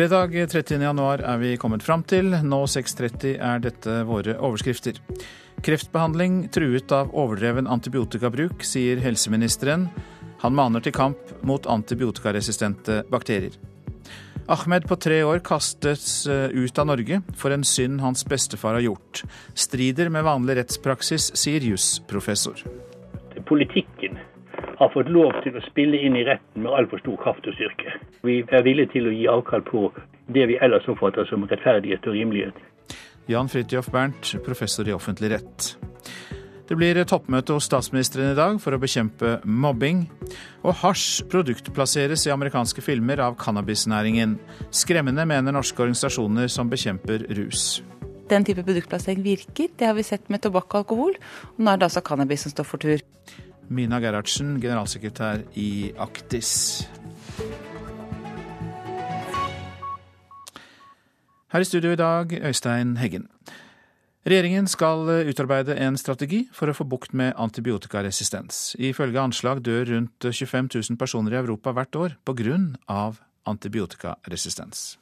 Fredag 30.1 er vi kommet fram til. Nå 6.30 er dette våre overskrifter. Kreftbehandling truet av overdreven antibiotikabruk, sier helseministeren. Han maner til kamp mot antibiotikaresistente bakterier. Ahmed på tre år kastes eh, ut av Norge for en synd hans bestefar har gjort. Strider med vanlig rettspraksis, sier jusprofessor. Politikken har fått lov til å spille inn i retten med altfor stor kraft og styrke. Vi er villige til å gi avkall på det vi ellers oppfatter som rettferdighet og rimelighet. Jan Fridtjof Bernt, professor i offentlig rett. Det blir toppmøte hos statsministeren i dag for å bekjempe mobbing. Og hasj produktplasseres i amerikanske filmer av cannabisnæringen. Skremmende, mener norske organisasjoner som bekjemper rus. Den type produktplassering virker, det har vi sett med tobakk og alkohol. Og nå er det altså cannabis som står for tur. Mina Gerhardsen, generalsekretær i Aktis. Her i studio i dag, Øystein Heggen. Regjeringen skal utarbeide en strategi for å få bukt med antibiotikaresistens. Ifølge anslag dør rundt 25 000 personer i Europa hvert år pga. antibiotikaresistens.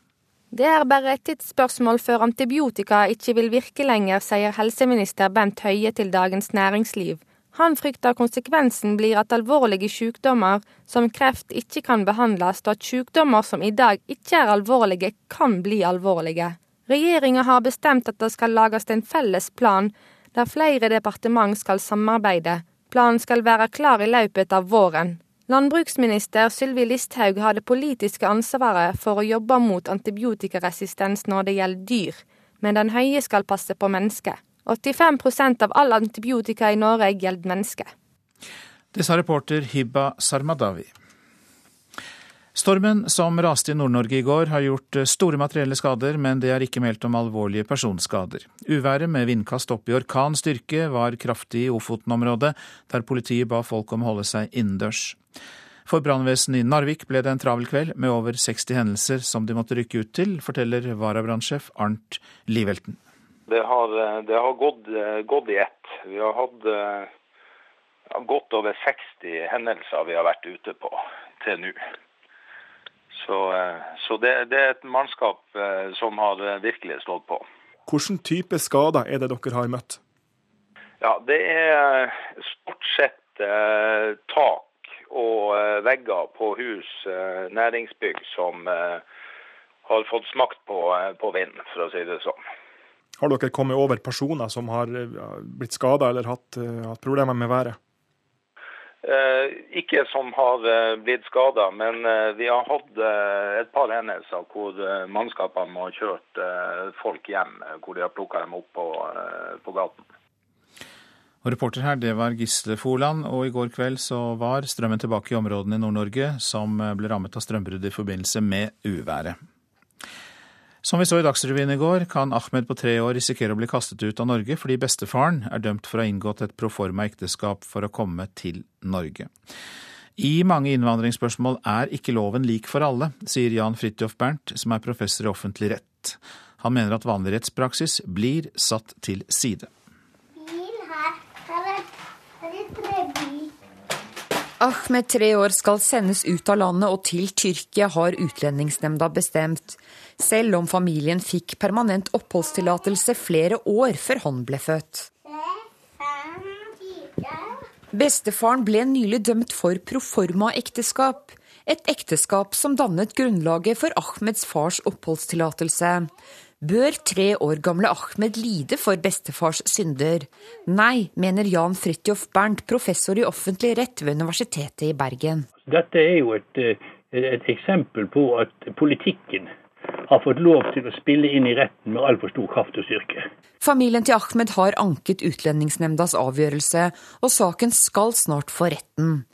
Det er bare et tidsspørsmål før antibiotika ikke vil virke lenger, sier helseminister Bent Høie til Dagens Næringsliv. Han frykter konsekvensen blir at alvorlige sykdommer som kreft ikke kan behandles, og at sykdommer som i dag ikke er alvorlige, kan bli alvorlige. Regjeringa har bestemt at det skal lages en felles plan, der flere departement skal samarbeide. Planen skal være klar i løpet av våren. Landbruksminister Sylvi Listhaug har det politiske ansvaret for å jobbe mot antibiotikaresistens når det gjelder dyr, men den høye skal passe på mennesker. 85% av all antibiotika i Norge gjelder mennesker. Det sa reporter Hibba Sarmadawi. Stormen som raste i Nord-Norge i går har gjort store materielle skader, men det er ikke meldt om alvorlige personskader. Uværet med vindkast opp i orkanstyrke var kraftig i Ofoten-området, der politiet ba folk om å holde seg innendørs. For brannvesenet i Narvik ble det en travel kveld med over 60 hendelser som de måtte rykke ut til, forteller varabrannsjef Arnt Livelten. Det har, eh, det har gått, eh, gått, i ett. Vi har hatt ja, godt over 60 hendelser vi har vært ute på til nå. Så, eh, så det, det, er et mannskap eh, som har eh, virkelig stått på. Hvilken type skader er det dere har møtt? Ja, Det er stort sett eh, tak og eh, vegger på hus, eh, næringsbygg, som har fått smakt på, på vind, for å si det sånn. Har dere kommet over personer som har blitt skada eller hatt, hatt problemer med været? Eh, ikke som har eh, blitt skada, men eh, vi har hatt et par hendelser hvor mannskapene har kjørt folk hjem, hvor de har plukka dem opp på, på gaten. Og Reporter her, det var Gisle Forland, og i går kveld så var strømmen tilbake i områdene i Nord-Norge som ble rammet av strømbrudd i forbindelse med uværet. Som vi så i Dagsrevyen i går, kan Ahmed på tre år risikere å bli kastet ut av Norge fordi bestefaren er dømt for å ha inngått et proforma ekteskap for å komme til Norge. I mange innvandringsspørsmål er ikke loven lik for alle, sier Jan Fridtjof Bernt, som er professor i offentlig rett. Han mener at vanlig rettspraksis blir satt til side. Ahmed, tre år, skal sendes ut av landet og til Tyrkia, har Utlendingsnemnda bestemt. Selv om familien fikk permanent oppholdstillatelse flere år før han ble født. Bestefaren ble nylig dømt for proforma-ekteskap. Et ekteskap som dannet grunnlaget for Ahmeds fars oppholdstillatelse. Bør tre år gamle Ahmed lide for bestefars synder? Nei, mener Jan Fridtjof Bernt, professor i offentlig rett ved Universitetet i Bergen. Dette er jo et, eh, et eksempel på at politikken har fått lov til å spille inn i retten med altfor stor kraft og styrke. Familien til Ahmed har anket Utlendingsnemndas avgjørelse, og saken skal snart for retten.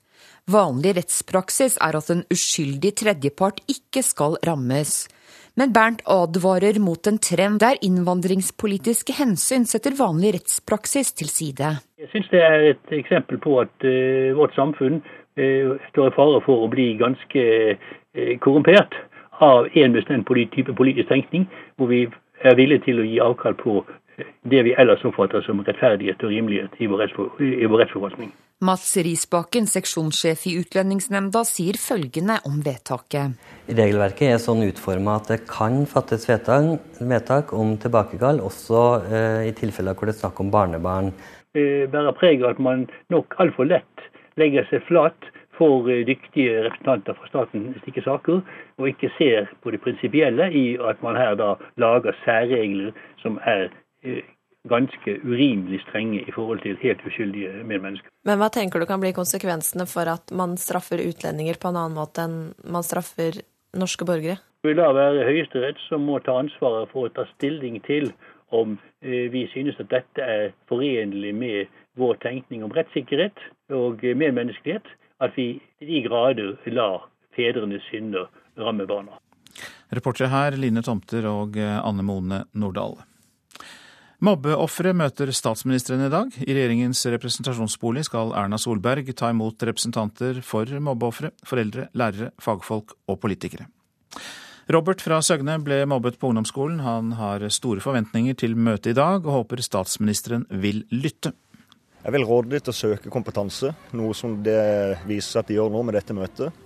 Vanlig rettspraksis er at en uskyldig tredjepart ikke skal rammes. Men Bernt advarer mot en trend der innvandringspolitiske hensyn setter vanlig rettspraksis til side. Jeg syns det er et eksempel på at uh, vårt samfunn uh, står i fare for å bli ganske uh, korrumpert av en bestemt type politisk tenkning, hvor vi er villige til å gi avkall på det vi ellers oppfatter som rettferdighet og rimelighet i vår, rettsforvaltning. Mats Risbakken, seksjonssjef i Utlendingsnemnda, sier følgende om vedtaket. Regelverket er sånn utforma at det kan fattes vedtak, vedtak om tilbakekall, også eh, i tilfeller hvor det er snakk om barnebarn. Det bærer preg av at man nok altfor lett legger seg flat for eh, dyktige representanter fra staten i slike saker, og ikke ser på det prinsipielle i at man her da lager særregler som er eh, ganske urimelig strenge i forhold til helt uskyldige medmennesker. Men hva tenker du kan bli konsekvensene for at man straffer utlendinger på en annen måte enn man straffer norske borgere? Det vil da være Høyesterett som må ta ansvaret for å ta stilling til om eh, vi synes at dette er forenlig med vår tenkning om rettssikkerhet og medmenneskelighet, at vi i de grader lar fedrenes synder ramme barna. Reportere her Line Tomter og Anne Mone Nordahl. Mobbeofre møter statsministeren i dag. I regjeringens representasjonsbolig skal Erna Solberg ta imot representanter for mobbeofre, foreldre, lærere, fagfolk og politikere. Robert fra Søgne ble mobbet på ungdomsskolen. Han har store forventninger til møtet i dag, og håper statsministeren vil lytte. Jeg vil råde dem til å søke kompetanse, noe som det viser seg at de gjør nå med dette møtet.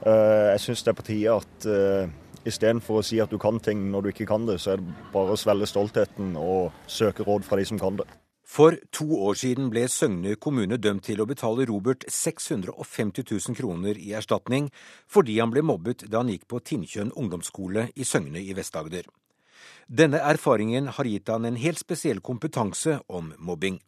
Eh, jeg syns det er på tide at eh, Istedenfor å si at du kan ting når du ikke kan det, så er det bare å svelge stoltheten og søke råd fra de som kan det. For to år siden ble Søgne kommune dømt til å betale Robert 650 000 kroner i erstatning fordi han ble mobbet da han gikk på Tinnkjønn ungdomsskole i Søgne i Vest-Agder. Denne erfaringen har gitt han en helt spesiell kompetanse om mobbing.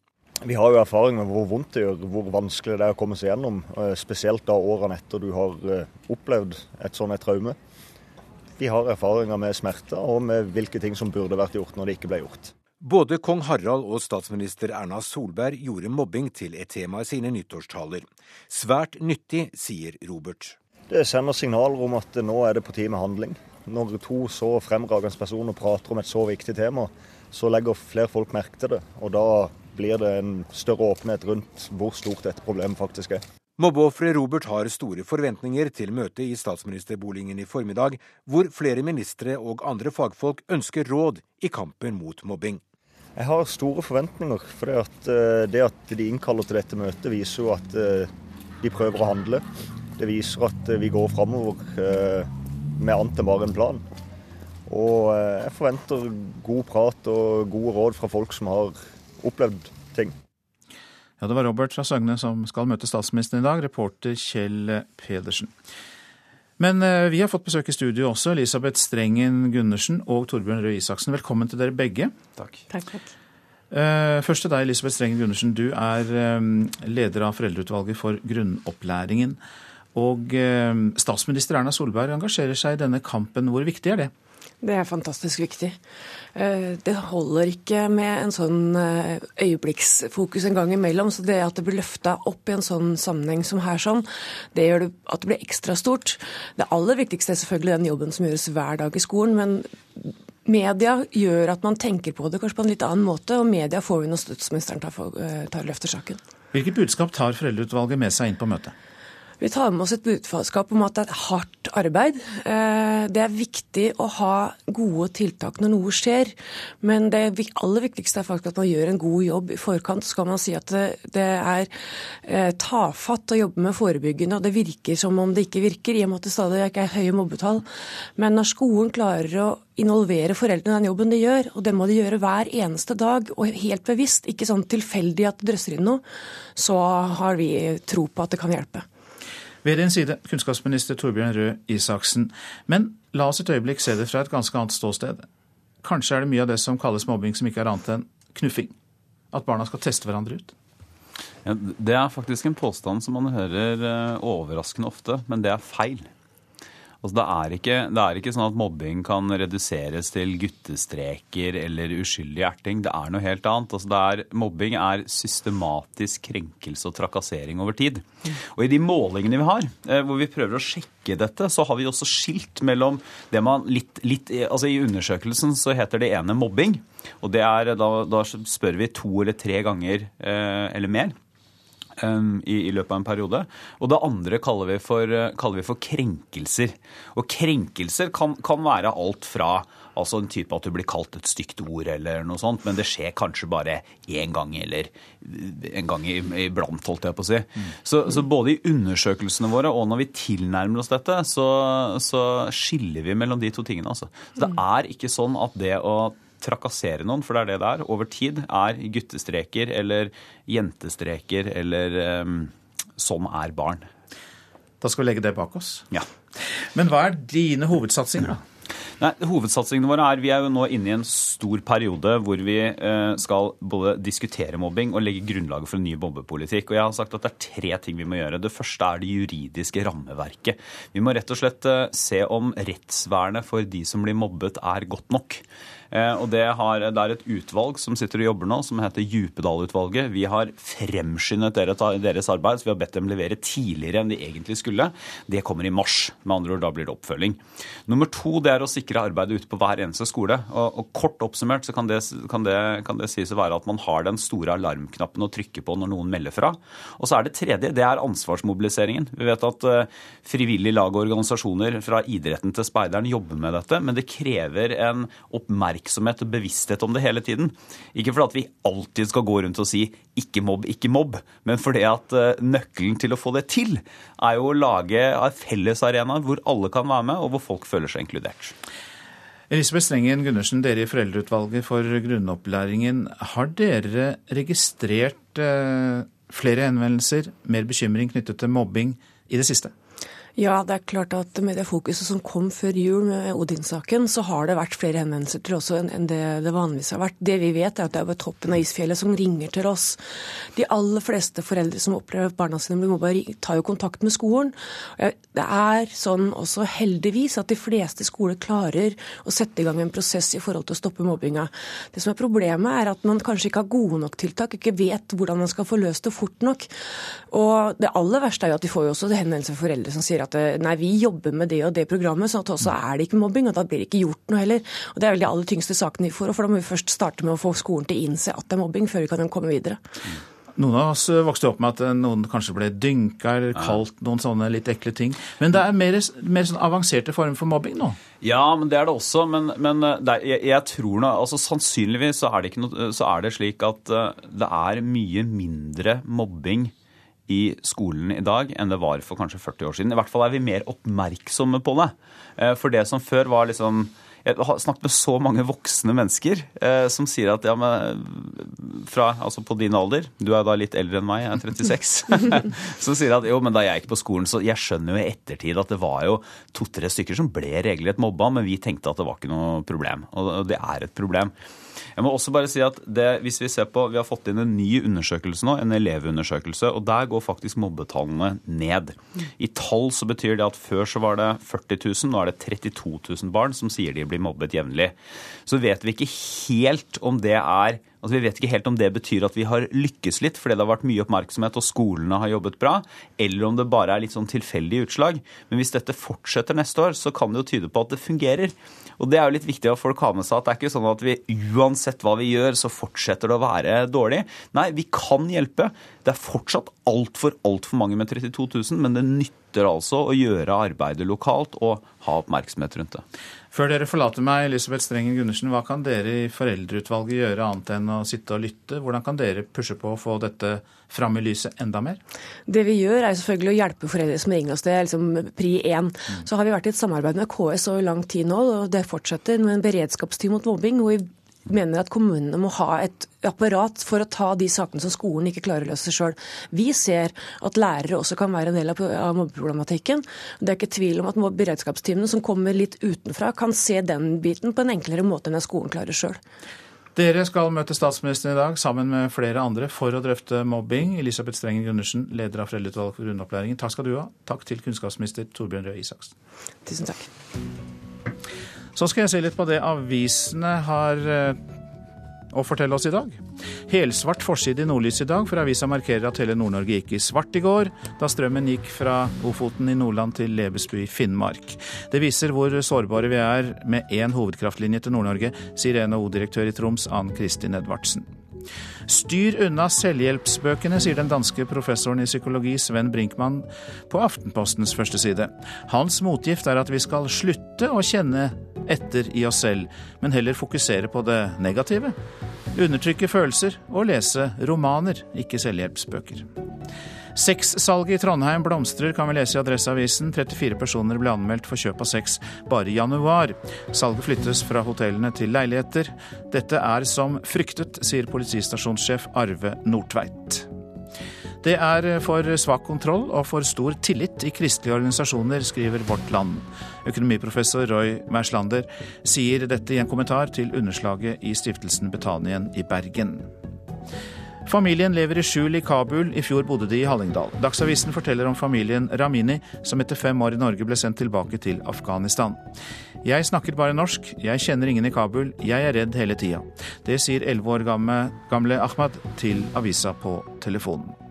Vi har jo erfaring med hvor vondt det gjør, hvor vanskelig det er å komme seg gjennom. Eh, spesielt da årene etter du har eh, opplevd et sånt et traume. De har erfaringer med smerter og med hvilke ting som burde vært gjort når det ikke ble gjort. Både kong Harald og statsminister Erna Solberg gjorde mobbing til et tema i sine nyttårstaler. Svært nyttig, sier Robert. Det sender signaler om at nå er det på tide med handling. Når to så fremragende personer prater om et så viktig tema, så legger flere folk merke til det. Og da blir det en større åpenhet rundt hvor stort dette problemet faktisk er. Mobbeofre Robert har store forventninger til møtet i statsministerboligen i formiddag, hvor flere ministre og andre fagfolk ønsker råd i kampen mot mobbing. Jeg har store forventninger. For det at, eh, det at de innkaller til dette møtet, viser jo at eh, de prøver å handle. Det viser at eh, vi går framover med annet enn bare en plan. Og jeg forventer god prat og gode råd fra folk som har opplevd ting. Ja, Det var Robert fra Søgne som skal møte statsministeren i dag, reporter Kjell Pedersen. Men eh, vi har fått besøk i studio også, Elisabeth Strengen Gundersen og Torbjørn Røe Isaksen. Velkommen til dere begge. Takk. takk, takk. Eh, først til deg, Elisabeth Strengen Gundersen. Du er eh, leder av Foreldreutvalget for grunnopplæringen. Og statsminister Erna Solberg engasjerer seg i denne kampen. Hvor viktig er det? Det er fantastisk viktig. Eh, det holder ikke med en sånn eh, øyeblikksfokus en gang imellom. Så det at det blir løfta opp i en sånn sammenheng som her, sånn, det gjør at det blir ekstra stort. Det aller viktigste er selvfølgelig den jobben som gjøres hver dag i skolen. men Media gjør at man tenker på det kanskje på en litt annen måte, og media får vi når statsministeren tar, eh, tar løfter saken. Hvilket budskap tar foreldreutvalget med seg inn på møtet? Vi tar med oss et budskap om at det er hardt arbeid. Eh, det er viktig å ha gode tiltak når noe skjer, men det aller viktigste er faktisk at man gjør en god jobb i forkant. Så kan man si at det er eh, tafatt å jobbe med forebyggende, og det virker som om det ikke virker, i og med at det stadig ikke er høye mobbetall. Men når skolen klarer å involvere foreldrene i den jobben de gjør, og det må de gjøre hver eneste dag, og helt bevisst, ikke sånn tilfeldig at det drøsser inn noe, så har vi tro på at det kan hjelpe. Ved din side, kunnskapsminister Torbjørn Røe Isaksen. Men la oss et øyeblikk se det fra et ganske annet ståsted. Kanskje er det mye av det som kalles mobbing som ikke er annet enn knuffing? At barna skal teste hverandre ut? Ja, det er faktisk en påstand som man hører eh, overraskende ofte, men det er feil. Altså, det, er ikke, det, er ikke, sånn at mobbing kan reduseres til guttestreker eller uskyldig erting. Det er noe helt annet. Altså, er, mobbing er systematisk krenkelse og trakassering over tid. Og i de målingene vi har, eh, hvor vi prøver å sjekke dette, så har vi også skilt mellom det man litt, litt Altså i undersøkelsen så heter det ene mobbing. Og det er, da, da spør vi to eller tre ganger eh, eller mer i, i, løpet av en periode. Og det andre kaller vi for, kaller vi for krenkelser. Og krenkelser kan, kan, være alt fra Altså en type at du blir kalt et stygt ord eller noe sånt, men det skjer kanskje bare én gang eller en gang iblant, holdt jeg på å si. Så, så, både i undersøkelsene våre og når vi tilnærmer oss dette, så, så skiller vi mellom de to tingene. Altså. Så det er ikke sånn at det å trakassere noen, for det er det det er, over tid, er guttestreker eller jentestreker eller um, sånn er barn. Da skal vi legge det bak oss. Ja. Men hva er dine hovedsatsinger, da? Nei, Hovedsatsingene våre er vi er jo nå inne i en stor periode hvor vi eh, skal både diskutere mobbing og legge grunnlaget for en ny mobbepolitikk. Og jeg har sagt at det er tre ting vi må gjøre. Det første er det juridiske rammeverket. Vi må rett og slett eh, se om rettsvernet for de som blir mobbet er godt nok. Eh, og det, har, det, er et utvalg som sitter og jobber nå, som heter Djupedal-utvalget. Vi har fremskyndet deres arbeid, så vi har bedt dem levere tidligere enn de egentlig skulle. Det kommer i mars. Med andre ord, da blir det oppfølging. Nummer to det er å sikre arbeidet ute på hver eneste skole. Og, og Kort oppsummert så kan det, kan, det, kan det sies å være at man har den store alarmknappen å trykke på når noen melder fra. Og så er det tredje, det er ansvarsmobiliseringen. Vi vet at uh, frivillige lag og organisasjoner fra idretten til speideren jobber med dette, men det krever en oppmerksomhet oppmerksomhet og bevissthet om det hele tiden. Ikke fordi vi alltid skal gå rundt og si 'ikke mobb, ikke mobb', men fordi at eh, nøkkelen til å få det til er jo å lage fellesarenaer hvor alle kan være med, og hvor folk føler seg inkludert. Elisabeth Strengen Gundersen, dere i Foreldreutvalget for grunnopplæringen. Har dere registrert eh, flere henvendelser, mer bekymring knyttet til mobbing i det siste? Ja, det er klart at med det fokuset som kom før jul med Odin-saken, så har det vært flere henvendelser til oss enn det det vanligvis har vært. Det vi vet, er at det er ved toppen av isfjellet som ringer til oss. De aller fleste foreldre som opplever at barna sine blir mobba, tar jo kontakt med skolen. Det er sånn også heldigvis at de fleste skoler klarer å sette i gang en prosess i forhold til å stoppe mobbinga. Det som er problemet, er at man kanskje ikke har gode nok tiltak, ikke vet hvordan man skal få løst det fort nok. Og det aller verste er jo at de får jo også henvendelser fra foreldre som sier at at eh, nei, vi jobber med det og det programmet, sånn at også er det ikke mobbing. Og da blir det ikke gjort noe heller. Og Det er vel de aller tyngste sakene vi får. For da må vi først starte med å få skolen til å innse at det er mobbing, før vi kan komme videre. Noen av oss vokste opp med at noen kanskje ble dynka eller kalt noen sånne litt ekle ting. Men det er mer, mer sånn avanserte former for mobbing nå? Ja, men det er det også. Men, men det er, jeg, jeg, tror nå altså Sannsynligvis så er, det noe, så er det slik at det er mye mindre mobbing i skolen i dag enn det var for kanskje 40 år siden. I hvert fall er vi mer oppmerksomme på det. Eh, for det som før var liksom jeg har snakket med så mange voksne mennesker eh, som sier at ja, men fra, altså på din alder, du er da litt eldre enn meg, jeg er 36, som sier at jo, men da jeg gikk på skolen, så jeg skjønner jo i ettertid at det var jo to-tre stykker som ble regelrett mobba, men vi tenkte at det var ikke noe problem. Og det er et problem. Jeg må også bare si at det, hvis Vi ser på, vi har fått inn en ny undersøkelse nå, en elevundersøkelse. og Der går faktisk mobbetallene ned. I tall så betyr det at før så var det 40 000, nå er det 32 000 barn som sier de blir mobbet jevnlig. Så vet vi ikke helt om det er Altså, vi vet ikke helt om det betyr at vi har lykkes litt fordi det har vært mye oppmerksomhet og skolene har jobbet bra, eller om det bare er litt sånn tilfeldige utslag. Men hvis dette fortsetter neste år, så kan det jo tyde på at det fungerer. Og det er jo litt viktig at folk har med seg at det er ikke sånn at vi uansett hva vi gjør, så fortsetter det å være dårlig. Nei, vi kan hjelpe. Det er fortsatt altfor, altfor mange med 32 000, men det nytter altså å gjøre arbeidet lokalt og ha oppmerksomhet rundt det. Før dere forlater meg, Elisabeth Strengen Gundersen, hva kan dere i foreldreutvalget gjøre annet enn å sitte og lytte? Hvordan kan dere pushe på å få dette fram i lyset enda mer? Det vi gjør er selvfølgelig å hjelpe foreldre som ringer oss. Det er liksom pri én. Mm. Så har vi vært i et samarbeid med KS over lang tid nå, og det fortsetter med en beredskapsteam mot mobbing. hvor vi mener at kommunene må ha et apparat for å ta de sakene som skolen ikke klarer å løse sjøl. Vi ser at lærere også kan være en del av mobbeproblematikken. Det er ikke tvil om at beredskapsteamene som kommer litt utenfra, kan se den biten på en enklere måte enn skolen klarer sjøl. Dere skal møte statsministeren i dag sammen med flere andre for å drøfte mobbing. Elisabeth Strengen Gundersen, leder av Foreldreutvalget for grunnopplæringen. Takk skal du ha. Takk til kunnskapsminister Torbjørn Røe Isaksen. Tusen takk. Så skal jeg se litt på det avisene har eh, å fortelle oss i dag. Helsvart forside i Nordlys i dag, for avisa markerer at hele Nord-Norge gikk i svart i går, da strømmen gikk fra Ofoten i Nordland til Lebesby i Finnmark. Det viser hvor sårbare vi er med én hovedkraftlinje til Nord-Norge, sier NHO-direktør i Troms, Ann Kristin Edvardsen. Styr unna selvhjelpsbøkene, sier den danske professoren i psykologi Sven Brinkmann på Aftenpostens første side. Hans motgift er at vi skal slutte å kjenne etter i oss selv, men heller fokusere på det negative. Undertrykke følelser og lese romaner, ikke selvhjelpsbøker. Sexsalget i Trondheim blomstrer, kan vi lese i Adresseavisen. 34 personer ble anmeldt for kjøp av sex bare i januar. Salget flyttes fra hotellene til leiligheter. Dette er som fryktet, sier politistasjonssjef Arve Nordtveit. Det er for svak kontroll og for stor tillit i kristelige organisasjoner, skriver Vårt Land. Økonomiprofessor Roy Merslander sier dette i en kommentar til underslaget i stiftelsen Betanien i Bergen. Familien lever i skjul i Kabul, i fjor bodde de i Hallingdal. Dagsavisen forteller om familien Ramini, som etter fem år i Norge ble sendt tilbake til Afghanistan. Jeg snakker bare norsk, jeg kjenner ingen i Kabul, jeg er redd hele tida. Det sier elleve år gamle, Ahmad til avisa på telefonen.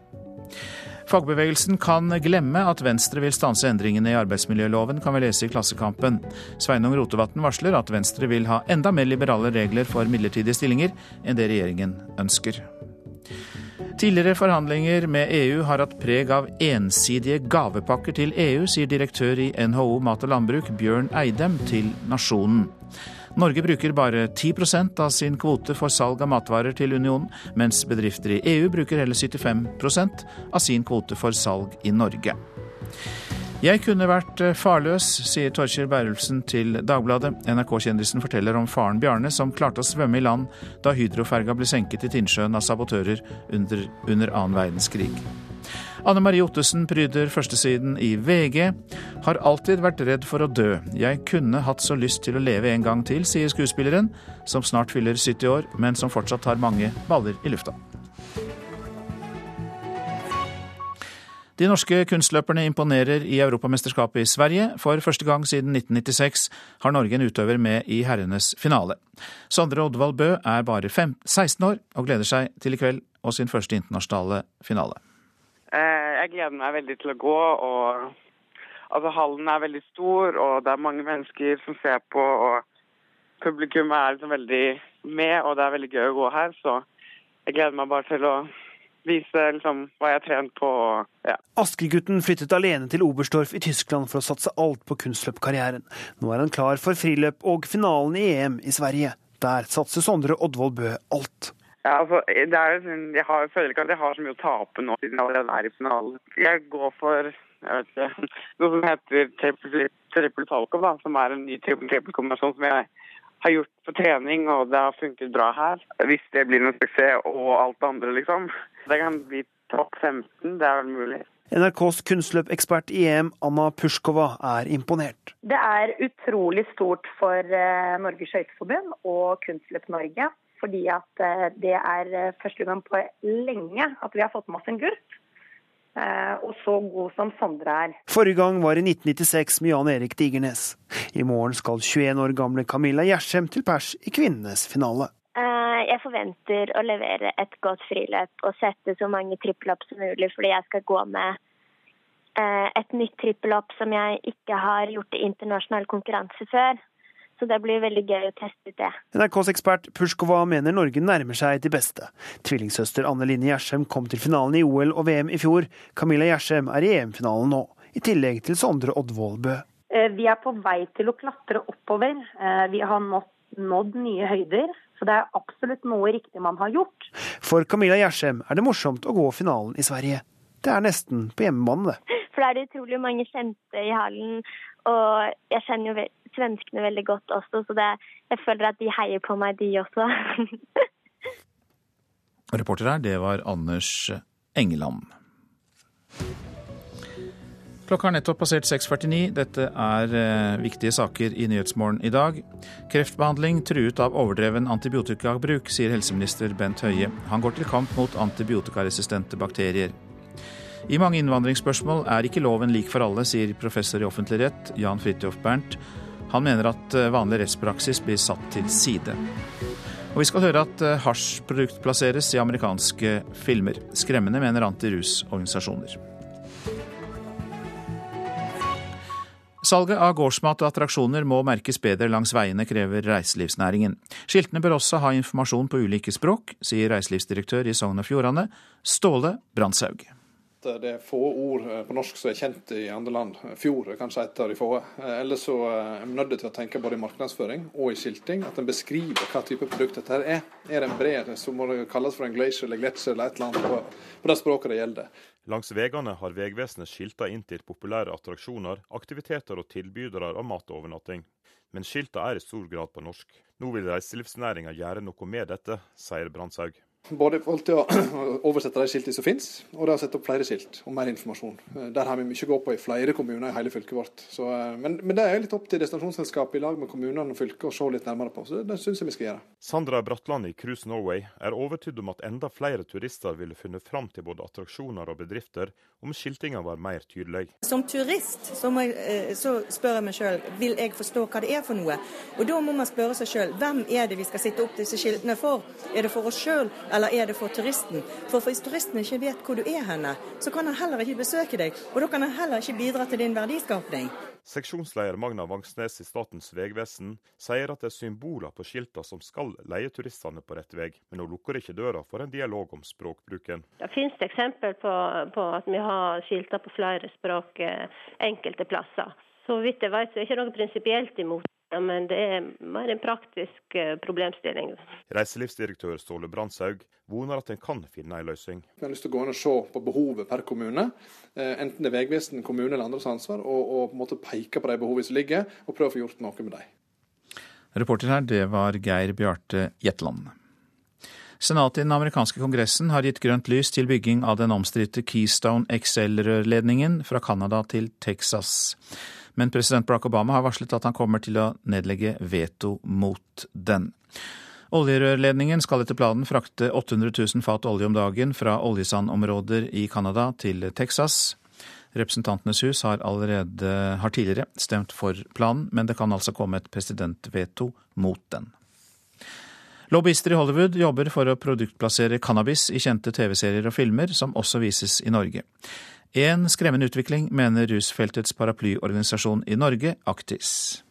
Fagbevegelsen kan glemme at Venstre vil stanse endringene i arbeidsmiljøloven, kan vi lese i Klassekampen. Sveinung Rotevatn varsler at Venstre vil ha enda mer liberale regler for midlertidige stillinger enn det regjeringen ønsker. Tidligere forhandlinger med EU har hatt preg av ensidige gavepakker til EU, sier direktør i NHO mat og landbruk Bjørn Eidem til Nasjonen. Norge bruker bare 10% av sin kvote for salg av matvarer til unionen, mens bedrifter i EU bruker hele 75% av sin kvote for salg i Norge. Jeg kunne vært farløs, sier Torkjell Berulfsen til Dagbladet. NRK-kjendisen forteller om faren Bjarne som klarte å svømme i land da hydroferga ble senket i Tinnsjøen av sabotører under annen verdenskrig. Anne Marie Ottesen pryder førstesiden i VG. Har alltid vært redd for å dø. Jeg kunne hatt så lyst til å leve en gang til, sier skuespilleren, som snart fyller 70 år, men som fortsatt har mange baller i lufta. De norske kunstløperne imponerer i Europamesterskapet i Sverige. For første gang siden 1996 har Norge en utøver med i herrenes finale. Sondre Oddvald Bø er bare fem, 16 år og gleder seg til i kveld og sin første internasjonale finale. Jeg gleder meg veldig til å gå. og altså, Hallen er veldig stor, og det er mange mennesker som ser på. og Publikum er liksom veldig med, og det er veldig gøy å gå her. Så jeg gleder meg bare til å vise liksom, hva jeg har trent på. Ja. Askegutten flyttet alene til Oberstdorf i Tyskland for å satse alt på kunstløpkarrieren. Nå er han klar for friløp og finalen i EM i Sverige. Der satser Sondre Oddvold Bø alt. Ja, altså, det er, sånn, jeg, har, jeg føler ikke at jeg har så mye å tape nå, siden jeg allerede er i finalen. Jeg går for jeg vet ikke, noe som heter triple, triple da, som er en ny trippel-trippel-kombinasjon som jeg har gjort på trening, og det har funket bra her. Hvis det blir noen suksess og alt det andre, liksom. Det kan bli topp 15, det er vel mulig. NRKs kunstløpekspert i EM, Anna Pushkova, er imponert. Det er utrolig stort for eh, Norges Skøyteforbund og Kunstløp Norge. Fordi at eh, det er eh, første gang på lenge at vi har fått med oss en gutt. Og så god som Sondre er. Forrige gang var i 1996 med Jan Erik Digernes. I morgen skal 21 år gamle Camilla Gjersem til pers i kvinnenes finale. Jeg forventer å levere et godt friløp og sette så mange trippelopp som mulig, fordi jeg skal gå med et nytt trippelopp som jeg ikke har gjort i internasjonal konkurranse før. Så det blir veldig gøy å teste ut det. NRKs ekspert Pushkova mener Norge nærmer seg de beste. Tvillingsøster Anne Line Gjersem kom til finalen i OL og VM i fjor. Camilla Gjersem er i EM-finalen nå, i tillegg til Sondre Oddvold Bø. Vi er på vei til å klatre oppover. Vi har nådd, nådd nye høyder. Så det er absolutt noe riktig man har gjort. For Camilla Gjersem er det morsomt å gå finalen i Sverige. Det er nesten på hjemmebane, det. For da er det utrolig mange kjente i hallen. Og jeg kjenner jo svenskene veldig godt også, så det, jeg føler at de heier på meg, de også. Reporter her, det var Anders Engeland. Klokka har nettopp passert 6.49. Dette er eh, viktige saker i Nyhetsmorgen i dag. Kreftbehandling truet av overdreven antibiotikabruk, sier helseminister Bent Høie. Han går til kamp mot antibiotikaresistente bakterier. I mange innvandringsspørsmål er ikke loven lik for alle, sier professor i offentlig rett Jan Fridtjof Bernt. Han mener at vanlig rettspraksis blir satt til side. Og vi skal høre at hasjprodukt plasseres i amerikanske filmer. Skremmende, mener antirusorganisasjoner. Salget av gårdsmat og attraksjoner må merkes bedre langs veiene, krever reiselivsnæringen. Skiltene bør også ha informasjon på ulike språk, sier reiselivsdirektør i Sogn og Fjordane, Ståle Brandtzæg. det er få ord på norsk som er kjent i andre land. Fjord er kanskje et av de få. Ellers så er vi nødt til å tenke både i markedsføring og i skilting. At en beskriver hva type produkt dette er. Er det en bre, så må det kalles for en glacier eller gletsjer eller et eller annet på, på det språket det gjelder. Langs veiene har Vegvesenet skilta inn til populære attraksjoner, aktiviteter og tilbydere av mat og overnatting. Men skilta er i stor grad på norsk. Nå vil reiselivsnæringa gjøre noe med dette, sier Brandtzæg. Både i forhold til å oversette de skiltene som finnes, og det å sette opp flere skilt og mer informasjon. Eh, der har vi mye å gå på i flere kommuner i hele fylket vårt. Så, eh, men, men, det er litt opp til destinasjonsselskapet i lag med kommunene og fylket å se litt nærmere på. Så det syns jeg vi skal gjøre. Sandra Bratland i Cruise Norway er overtydd om at enda flere turister ville funnet fram til både attraksjoner og bedrifter om skiltinga var mer tydelig. Som turist så, jeg, eh, så spør jeg meg sjøl vil jeg forstå hva det er for noe. Og da må man spørre seg sjøl hvem er det vi skal sitte opp disse skiltene for? Er det for oss sjøl? Eller er det for turisten? For hvis turisten ikke vet hvor du er henne, så kan han heller ikke besøke deg, og da kan han heller ikke bidra til din verdiskapning. Seksjonsleder Magna Vangsnes i Statens vegvesen sier at det er symboler på skiltene som skal leie turistene på rett vei, men hun lukker ikke døra for en dialog om språkbruken. Det finnes eksempel på, på at vi har skilter på flere språk eh, enkelte plasser. Så vidt jeg vet, så er det ikke noe prinsipielt imot ja, men det er mer en praktisk eh, problemstilling. Reiselivsdirektør Ståle Brandshaug voner at en kan finne en løsning. Vi har lyst til å gå inn og se på behovet per kommune, eh, enten det er Vegvesen, kommune eller andres ansvar, og, og, på en måte peke på de behovene som ligger, og prøve å få gjort noe med dem. Reporter her, det var Geir Bjarte Jetland. Senatet i den amerikanske kongressen har gitt grønt lys til bygging av den omstridte Keystone XL-rørledningen fra Canada til Texas. Men president Barack Obama har varslet at han kommer til å nedlegge veto mot den. Oljerørledningen skal etter planen frakte 800 000 fat olje om dagen fra oljesandområder i Canada til Texas. Representantenes hus har, allerede, har tidligere stemt for planen, men det kan altså komme et presidentveto mot den. Lobbyister i Hollywood jobber for å produktplassere cannabis i kjente TV-serier og filmer, som også vises i Norge. En skremmende utvikling, mener rusfeltets paraplyorganisasjon i Norge, Aktis.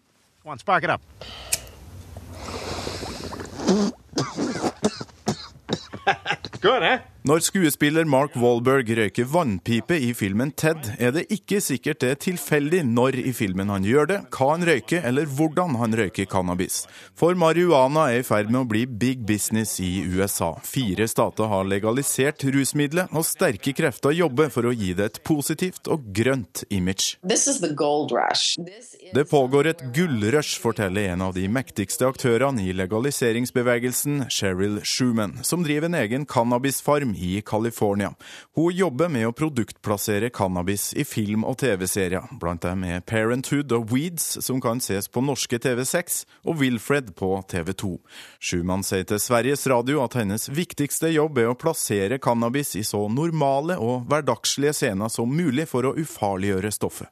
Good, eh? Når skuespiller Mark Walberg røyker vannpipe i filmen Ted, er det ikke sikkert det er tilfeldig når i filmen han gjør det, hva han røyker eller hvordan han røyker cannabis. For marihuana er i ferd med å bli big business i USA. Fire stater har legalisert rusmiddelet, og sterke krefter jobber for å gi det et positivt og grønt image. Det pågår et gullrush, forteller en av de mektigste aktørene i legaliseringsbevegelsen, Cheryl Schumann, som driver en egen cannabisfarm i California. Hun jobber med å produktplassere cannabis i film- og TV-serier. Blant dem er Parenthood og Weeds, som kan ses på norske TV6, og Wilfred på TV2. Schumann sier til Sveriges Radio at hennes viktigste jobb er å plassere cannabis i så normale og hverdagslige scener som mulig for å ufarliggjøre stoffet.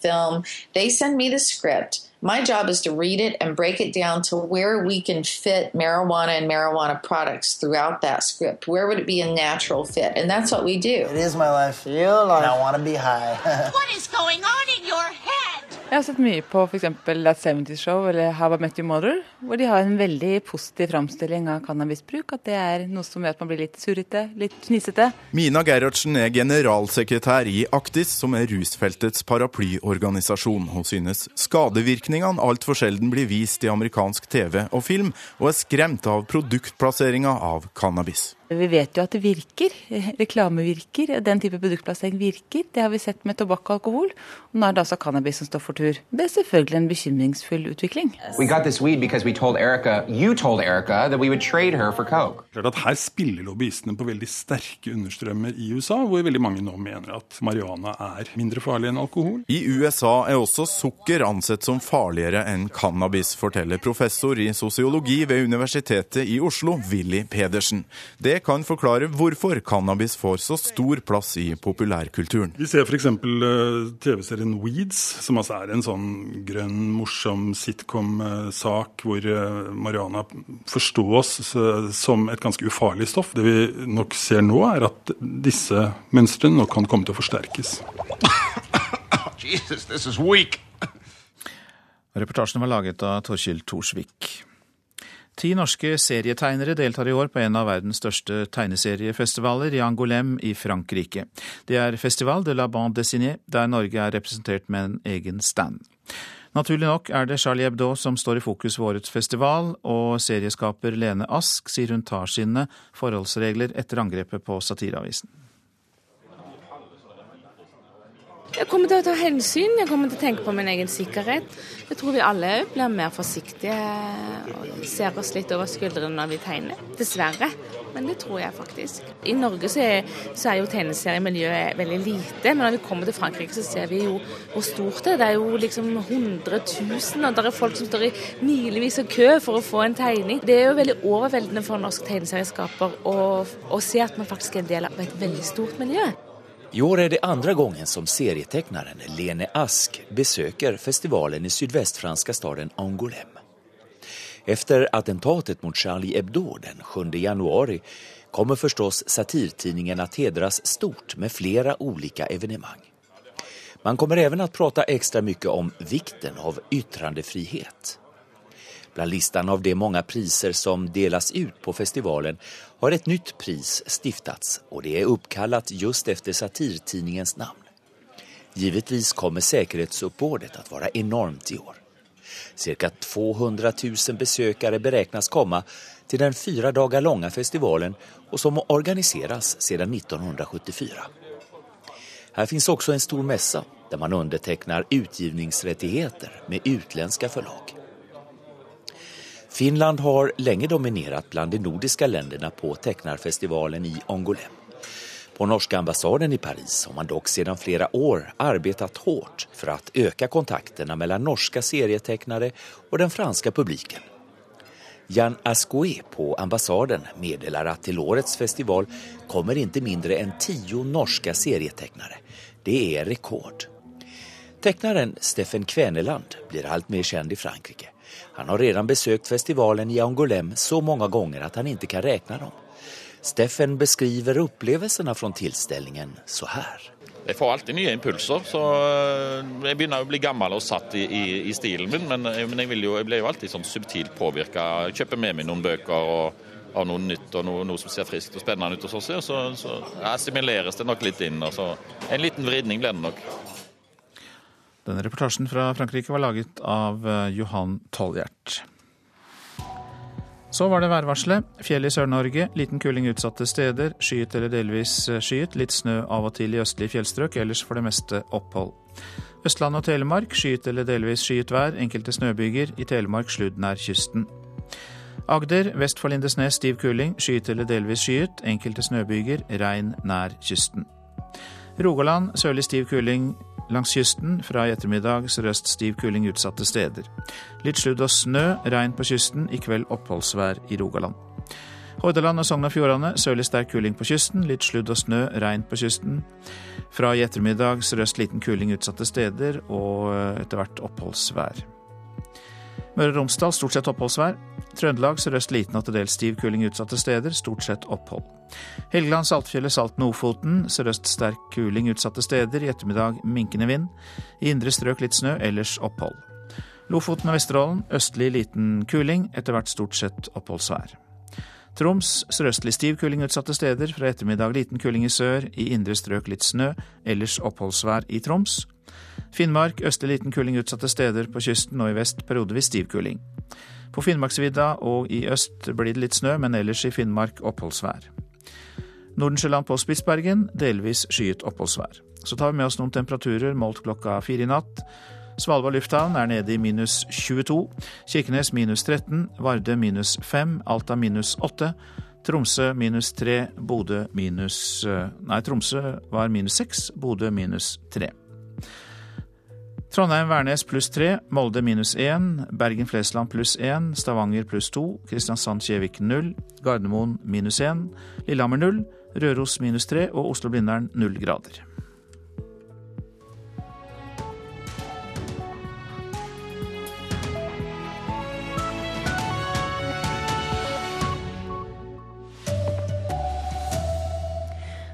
Film, they send me the script. My job is to read it and break it down to where we can fit marijuana and marijuana products throughout that script. Where would it be a natural fit? And that's what we do. It is my life. Your life. And I want to be high. what is going on in your head? Jeg har sett mye på f.eks. That 70's Show eller How I Met Your Mother, hvor de har en veldig positiv framstilling av cannabisbruk. At det er noe som gjør at man blir litt surrete, litt fnisete. Mina Gerhardsen er generalsekretær i Aktis, som er rusfeltets paraplyorganisasjon. Hun synes skadevirkningene altfor sjelden blir vist i amerikansk TV og film, og er skremt av produktplasseringa av cannabis. Vi vet jo at det virker. Reklame virker. Den type produktplassering virker. Det har vi sett med tobakk og alkohol. Og nå er det altså cannabis som står for tur. Det er selvfølgelig en bekymringsfull utvikling. We got this weed because we told Erica, you told Erica that we would trade for coke. Her spiller lobbyistene på veldig sterke understrømmer i USA, hvor veldig mange nå mener at marihuana er mindre farlig enn alkohol. I USA er også sukker ansett som farligere enn cannabis, forteller professor i sosiologi ved Universitetet i Oslo, Willy Pedersen. Det kan forklare hvorfor cannabis får så stor plass i populærkulturen. Vi ser f.eks. Eh, TV-serien Weeds, som altså er en sånn grønn, morsom sitcom-sak hvor eh, marihuana forstås som et ganske ufarlig stoff. Det vi nok ser nå, er at disse mønstrene nok kan komme til å forsterkes. Jesus, this is weak. Reportasjen var laget av Torkild Thorsvik. Ti norske serietegnere deltar i år på en av verdens største tegneseriefestivaler, i Angolem i Frankrike. Det er Festival de la bande dessinée, der Norge er representert med en egen stand. Naturlig nok er det Charlie Hebdo som står i fokus ved årets festival, og serieskaper Lene Ask sier hun tar sine forholdsregler etter angrepet på satireavisen. Jeg kommer til å ta hensyn, jeg kommer til å tenke på min egen sikkerhet. Jeg tror vi alle blir mer forsiktige og ser oss litt over skuldrene når vi tegner. Dessverre. Men det tror jeg faktisk. I Norge så er, så er jo tegneseriemiljøet veldig lite, men når vi kommer til Frankrike så ser vi jo hvor stort det er. Det er jo liksom 100 000, og det er folk som står i milevis av kø for å få en tegning. Det er jo veldig overveldende for norsk tegneserieskaper å, å se at man faktisk er en del av et veldig stort miljø. I år er det andre gangen som serietegneren Lene Ask besøker festivalen i sydvästfranska staden Angoulême. Efter attentatet mot Charlie Hebdo den 7 januari kommer förstås satirtidningen att hedras stort med flera olika evenemang. Man kommer även att prata extra mycket om vikten av yttrandefrihet. Bland listan av de många priser som delas ut på festivalen har ett nytt pris stiftats och det är uppkallat just efter satirtidningens namn. Givetvis kommer säkerhetsuppbådet att vara enormt i år. Cirka 200 000 besökare beräknas komma till den fyra dagar långa festivalen och som organiseras sedan 1974. Här finns också en stor mässa där man undertecknar utgivningsrättigheter med utländska förlag. Finland har lenge dominerat bland de nordiska länderna på tecknarfestivalen i Angoulême. På norska ambassaden i Paris har man dock sedan flera år arbetat hårt för att öka kontakterna mellan norska serietecknare och den franska publiken. Jan Ascoe på ambassaden meddelar att till årets festival kommer inte mindre än tio norska serietecknare. Det är rekord. Tecknaren Steffen Kveneland blir allt mer känd i Frankrike. Han har redan besökt festivalen i Angolem så många gånger att han inte kan räkna dem. Steffen beskriver opplevelsene fra tilstelningen så her. Jeg får alltid nye impulser, så jeg begynner å bli gammel og satt i, i, i stilen min. Men, men jeg, jo, jeg, blir jo alltid sånn subtilt påvirka. Kjøper med meg noen bøker og av noe nytt og noe, noe, som ser friskt og spennende ut. Og så, så, så assimileres det nok litt inn. Og så, en liten vridning blir det nok. Denne reportasjen fra Frankrike var laget av eh, Johan Tolljert. Så var det værvarselet. Fjell i Sør-Norge, liten kuling utsatte steder. Skyet eller delvis eh, skyet. Litt snø av og til i østlige fjellstrøk, ellers for det meste opphold. Østland og Telemark skyet eller delvis skyet vær. Enkelte snøbyger. I Telemark sludd nær kysten. Agder, vest for Lindesnes stiv kuling. Skyet eller delvis skyet. Enkelte snøbyger. Regn nær kysten. Rogaland sørlig stiv kuling langs kysten. Fra i ettermiddag sørøst stiv kuling utsatte steder. Litt sludd og snø, regn på kysten. I kveld oppholdsvær i Rogaland. Hordaland og Sogn og Fjordane sørlig sterk kuling på kysten. Litt sludd og snø, regn på kysten. Fra i ettermiddag sørøst liten kuling utsatte steder, og etter hvert oppholdsvær. Møre og Romsdal stort sett oppholdsvær. Trøndelag sørøst liten og til dels stiv kuling utsatte steder, stort sett opphold. Helgeland, Saltfjellet, Salten og Ofoten sørøst sterk kuling utsatte steder, i ettermiddag minkende vind. I indre strøk litt snø, ellers opphold. Lofoten og Vesterålen østlig liten kuling, etter hvert stort sett oppholdsvær. Troms sørøstlig stiv kuling utsatte steder, fra ettermiddag liten kuling i sør, i indre strøk litt snø, ellers oppholdsvær i Troms. Finnmark østlig liten kuling utsatte steder, på kysten og i vest periodevis stiv kuling. På Finnmarksvidda og i øst blir det litt snø, men ellers i Finnmark oppholdsvær. Nordensjøland på Spitsbergen delvis skyet oppholdsvær. Så tar vi med oss noen temperaturer målt klokka fire i natt. Svalbard lufthavn er nede i minus 22. Kirkenes minus 13. Vardø minus 5. Alta minus 8. Tromsø minus 3. Bodø minus eh, Nei, Tromsø var minus 6. Bodø minus 3. Trondheim-Værnes pluss 3. Molde minus 1. Bergen-Flesland pluss 1. Stavanger pluss 2. Kristiansand-Kjevik 0. Gardermoen minus 1. Lillehammer 0. Røros minus 3 og Oslo-Blindern 0 grader.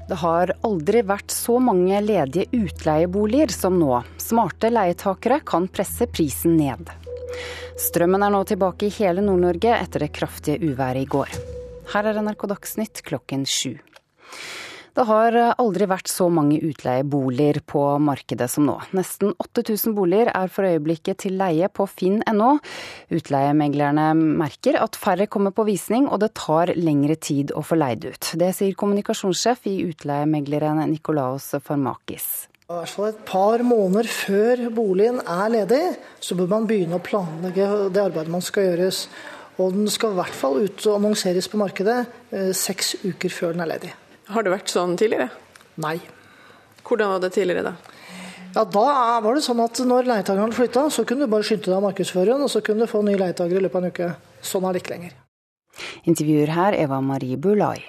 Det har aldri vært så mange ledige utleieboliger som nå. Smarte leietakere kan presse prisen ned. Strømmen er nå tilbake i hele Nord-Norge etter det kraftige uværet i går. Her er NRK Dagsnytt klokken sju. Det har aldri vært så mange utleieboliger på markedet som nå. Nesten 8000 boliger er for øyeblikket til leie på finn.no. Utleiemeglerne merker at færre kommer på visning, og det tar lengre tid å få leid ut. Det sier kommunikasjonssjef i utleiemegleren Nikolaos Farmakis. I hvert fall et par måneder før boligen er ledig, så bør man begynne å planlegge det arbeidet man skal gjøres. Og den skal i hvert fall ut og annonseres på markedet eh, seks uker før den er ledig. Har det vært sånn tidligere? Nei. Hvordan var det tidligere, da? Ja, Da var det sånn at når leietakeren flytta, så kunne du bare skynde deg å markedsføre den, og så kunne du få nye leietaker i løpet av en uke. Sånn er det ikke lenger. Intervjuer her Eva Marie Bulai.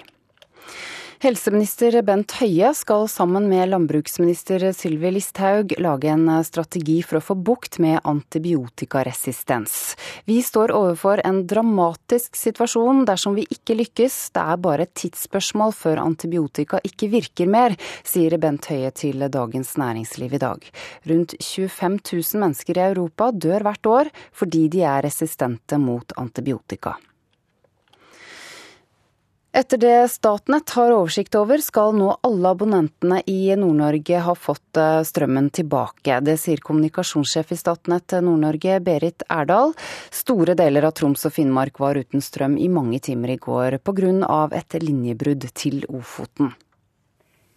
Helseminister Bent Høie skal sammen med landbruksminister Sylvi Listhaug lage en strategi for å få bukt med antibiotikaresistens. Vi står overfor en dramatisk situasjon dersom vi ikke lykkes. Det er bare et tidsspørsmål før antibiotika ikke virker mer, sier Bent Høie til Dagens Næringsliv i dag. Rundt 25 000 mennesker i Europa dør hvert år fordi de er resistente mot antibiotika. Etter det Statnett har oversikt over, skal nå alle abonnentene i Nord-Norge ha fått eh, strømmen tilbake. Det sier kommunikasjonssjef i Statnett Nord-Norge, Berit Erdal. Store deler av Troms og Finnmark var uten strøm i mange timer i går pga. et linjebrudd til Ofoten.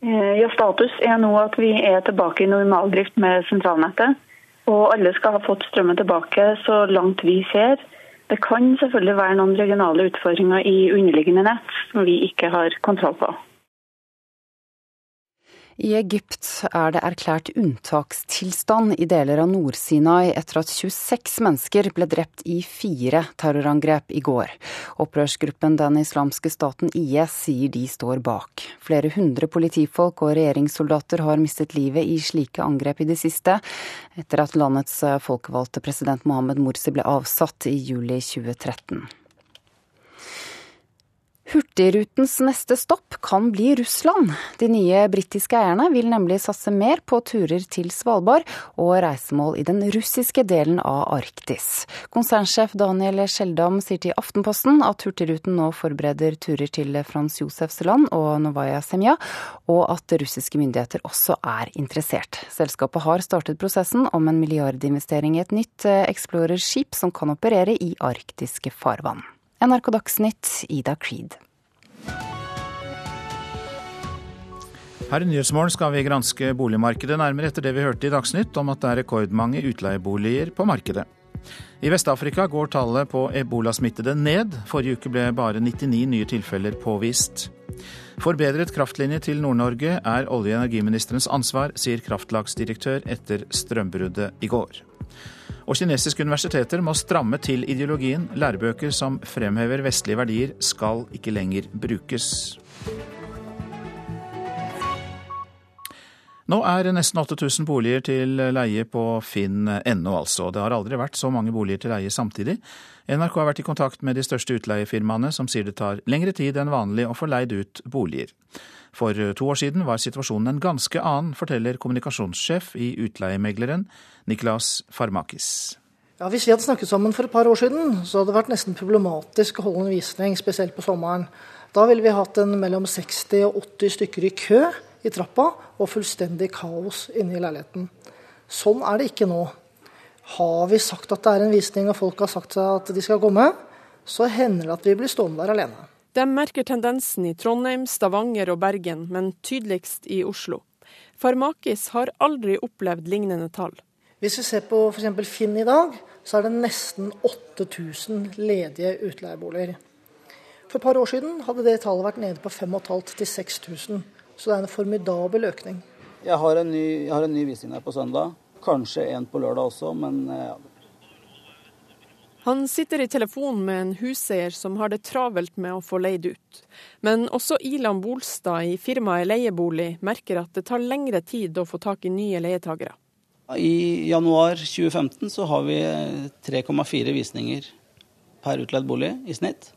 Eh, ja, Status er nå at vi er tilbake i normaldrift med sentralnettet. Og alle skal ha fått strømmen tilbake så langt vi ser. Det kan selvfølgelig være noen regionale utfordringer i underliggende nett som vi ikke har kontroll på. I Egypt er det erklært unntakstilstand i deler av Nord-Sinai etter at 26 mennesker ble drept i fire terrorangrep i går. Opprørsgruppen Den islamske staten IS sier de står bak. Flere hundre politifolk og regjeringssoldater har mistet livet i slike angrep i det siste, etter at landets folkevalgte president Mohammed Morsi ble avsatt i juli 2013. Hurtigrutens neste stopp kan bli Russland. De nye britiske eierne vil nemlig satse mer på turer til Svalbard og reisemål i den russiske delen av Arktis. Konsernsjef Daniel Skjeldam sier til Aftenposten at Hurtigruten nå forbereder turer til Frans Josefs land og Novaya Semja, og at russiske myndigheter også er interessert. Selskapet har startet prosessen om en milliardinvestering i et nytt Explorer-skip som kan operere i arktiske farvann. NRK Dagsnytt, Ida Creed. Her i Nyhetsmorgen skal vi granske boligmarkedet nærmere etter det vi hørte i Dagsnytt om at det er rekordmange utleieboliger på markedet. I Vest-Afrika går tallet på ebolasmittede ned. Forrige uke ble bare 99 nye tilfeller påvist. Forbedret kraftlinje til Nord-Norge er olje- og energiministerens ansvar, sier kraftlagsdirektør etter strømbruddet i går. Og kinesiske universiteter må stramme til ideologien. Lærebøker som fremhever vestlige verdier, skal ikke lenger brukes. Nå er nesten 8000 boliger til leie på finn.no, altså. Det har aldri vært så mange boliger til leie samtidig. NRK har vært i kontakt med de største utleiefirmaene, som sier det tar lengre tid enn vanlig å få leid ut boliger. For to år siden var situasjonen en ganske annen, forteller kommunikasjonssjef i Utleiemegleren, Niklas Farmakis. Ja, Hvis vi hadde snakket sammen for et par år siden, så hadde det vært nesten problematisk å holde en visning, spesielt på sommeren. Da ville vi hatt en mellom 60 og 80 stykker i kø i trappa, og fullstendig kaos inne i leiligheten. Sånn er det ikke nå. Har vi sagt at det er en visning, og folk har sagt seg at de skal komme, så hender det at vi blir stående der alene. De merker tendensen i Trondheim, Stavanger og Bergen, men tydeligst i Oslo. Farmakis har aldri opplevd lignende tall. Hvis vi ser på f.eks. Finn i dag, så er det nesten 8000 ledige utleieboliger. For et par år siden hadde det tallet vært nede på 5500 til 6000. Så det er en formidabel økning. Jeg har en ny, har en ny visning her på søndag. Kanskje en på lørdag også, men eh, ja. Han sitter i telefonen med en huseier som har det travelt med å få leid ut. Men også Ilan Bolstad i firmaet Leiebolig merker at det tar lengre tid å få tak i nye leietagere. I januar 2015 så har vi 3,4 visninger per utleid bolig i snitt.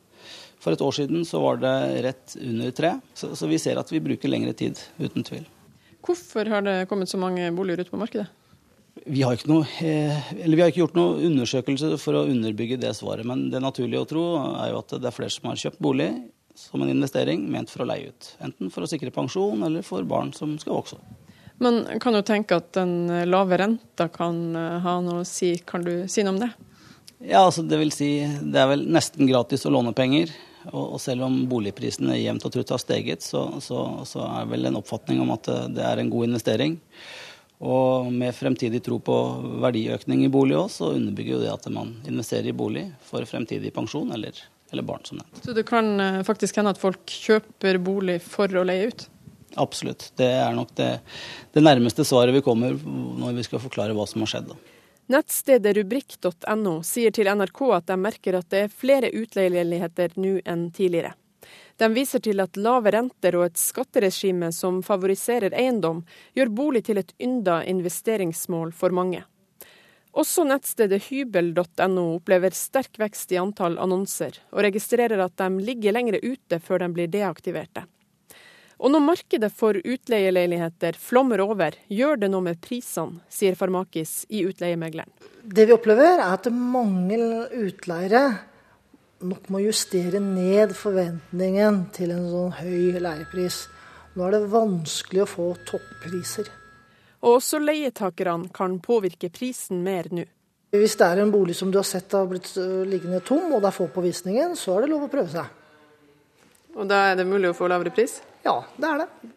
For et år siden så var det rett under tre, så, så vi ser at vi bruker lengre tid, uten tvil. Hvorfor har det kommet så mange boliger ut på markedet? Vi har, noe, vi har, ikke gjort noen undersøkelse for å underbygge det svaret. Men det naturlige å tro er jo at det er flere som har kjøpt bolig som en investering ment for å leie ut. Enten for å sikre pensjon eller for barn som skal vokse opp. Men kan du tenke at den lave renta kan ha noe å si? Kan du si noe om det? Ja, altså det vil si det er vel nesten gratis å låne penger. Og, selv om boligprisene jevnt og trutt har steget, så, så, så er vel en oppfatning om at det er en god investering. Og med fremtidig tro på verdiøkning i bolig òg, så underbygger jo det at man investerer i bolig for fremtidig pensjon eller, eller barn, som nevnt. Så det kan eh, faktisk hende at folk kjøper bolig for å leie ut? Absolutt. Det er nok det, det nærmeste svaret vi kommer når vi skal forklare hva som har skjedd. Nettstedet rubrikk.no sier til NRK at de merker at det er flere utleiligheter nå enn tidligere. De viser til at lave renter og et skatteregime som favoriserer eiendom, gjør bolig til et ynda investeringsmål for mange. Også nettstedet hybel.no opplever sterk vekst i antall annonser, og registrerer at de ligger lenger ute før de blir deaktiverte. Og når markedet for utleieleiligheter flommer over, gjør det noe med prisene, sier Farmakis i Utleiemegleren. Det vi opplever, er at mange utleiere nok må justere ned forventningen til en sånn høy leiepris. Nå er det vanskelig å få toppriser. Og også leietakerne kan påvirke prisen mer nå. Hvis det er en bolig som du har sett har blitt øh, liggende tom, og det er få på visningen, så er det lov å prøve seg. Og da er det mulig å få lavere pris? Ja, det er det.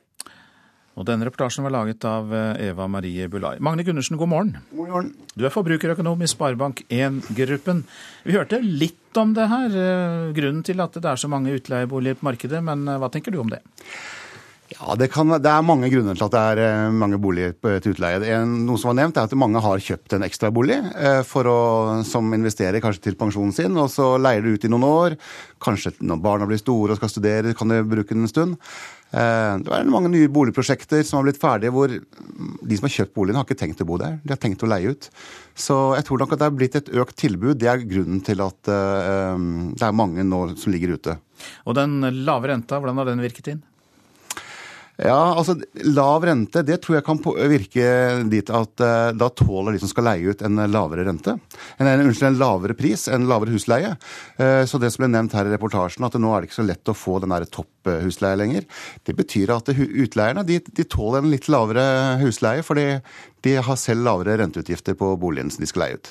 Og denne reportasjen var laget av eh, Eva Marie Bulai. Magne Gundersen, god morgen. God morgen. Du er forbrukerøkonom i Sparebank1-gruppen. Vi hørte litt om det her, eh, grunnen til at det er så mange utleieboliger på markedet, men eh, hva tenker du om det? Ja, det, kan, det, er mange grunner til at det er mange boliger til utleie. Noe som var nevnt, er at mange har kjøpt en ekstrabolig for som investerer kanskje til pensjonen sin, og så leier du ut i noen år. Kanskje når barna blir store og skal studere, kan du bruke den en stund. Eh, det er mange nye boligprosjekter som har blitt ferdige, hvor de som har kjøpt boligen, har ikke tenkt å bo der. De har tenkt å leie ut. Så jeg tror nok at det er blitt et økt tilbud. Det er grunnen til at eh, det er mange nå som ligger ute. Og den lave renta, hvordan har den virket inn? Ja, altså Lav rente det tror jeg kan virke dit at uh, da tåler de som skal leie ut, en lavere rente. En, en, unnskyld, en lavere pris, en lavere husleie. Uh, så det som ble nevnt her i reportasjen, at nå er det ikke så lett å få den topphusleie lenger. Det betyr at utleierne de, de, tåler en litt lavere husleie, fordi de har selv lavere renteutgifter på boligen som de skal leie ut.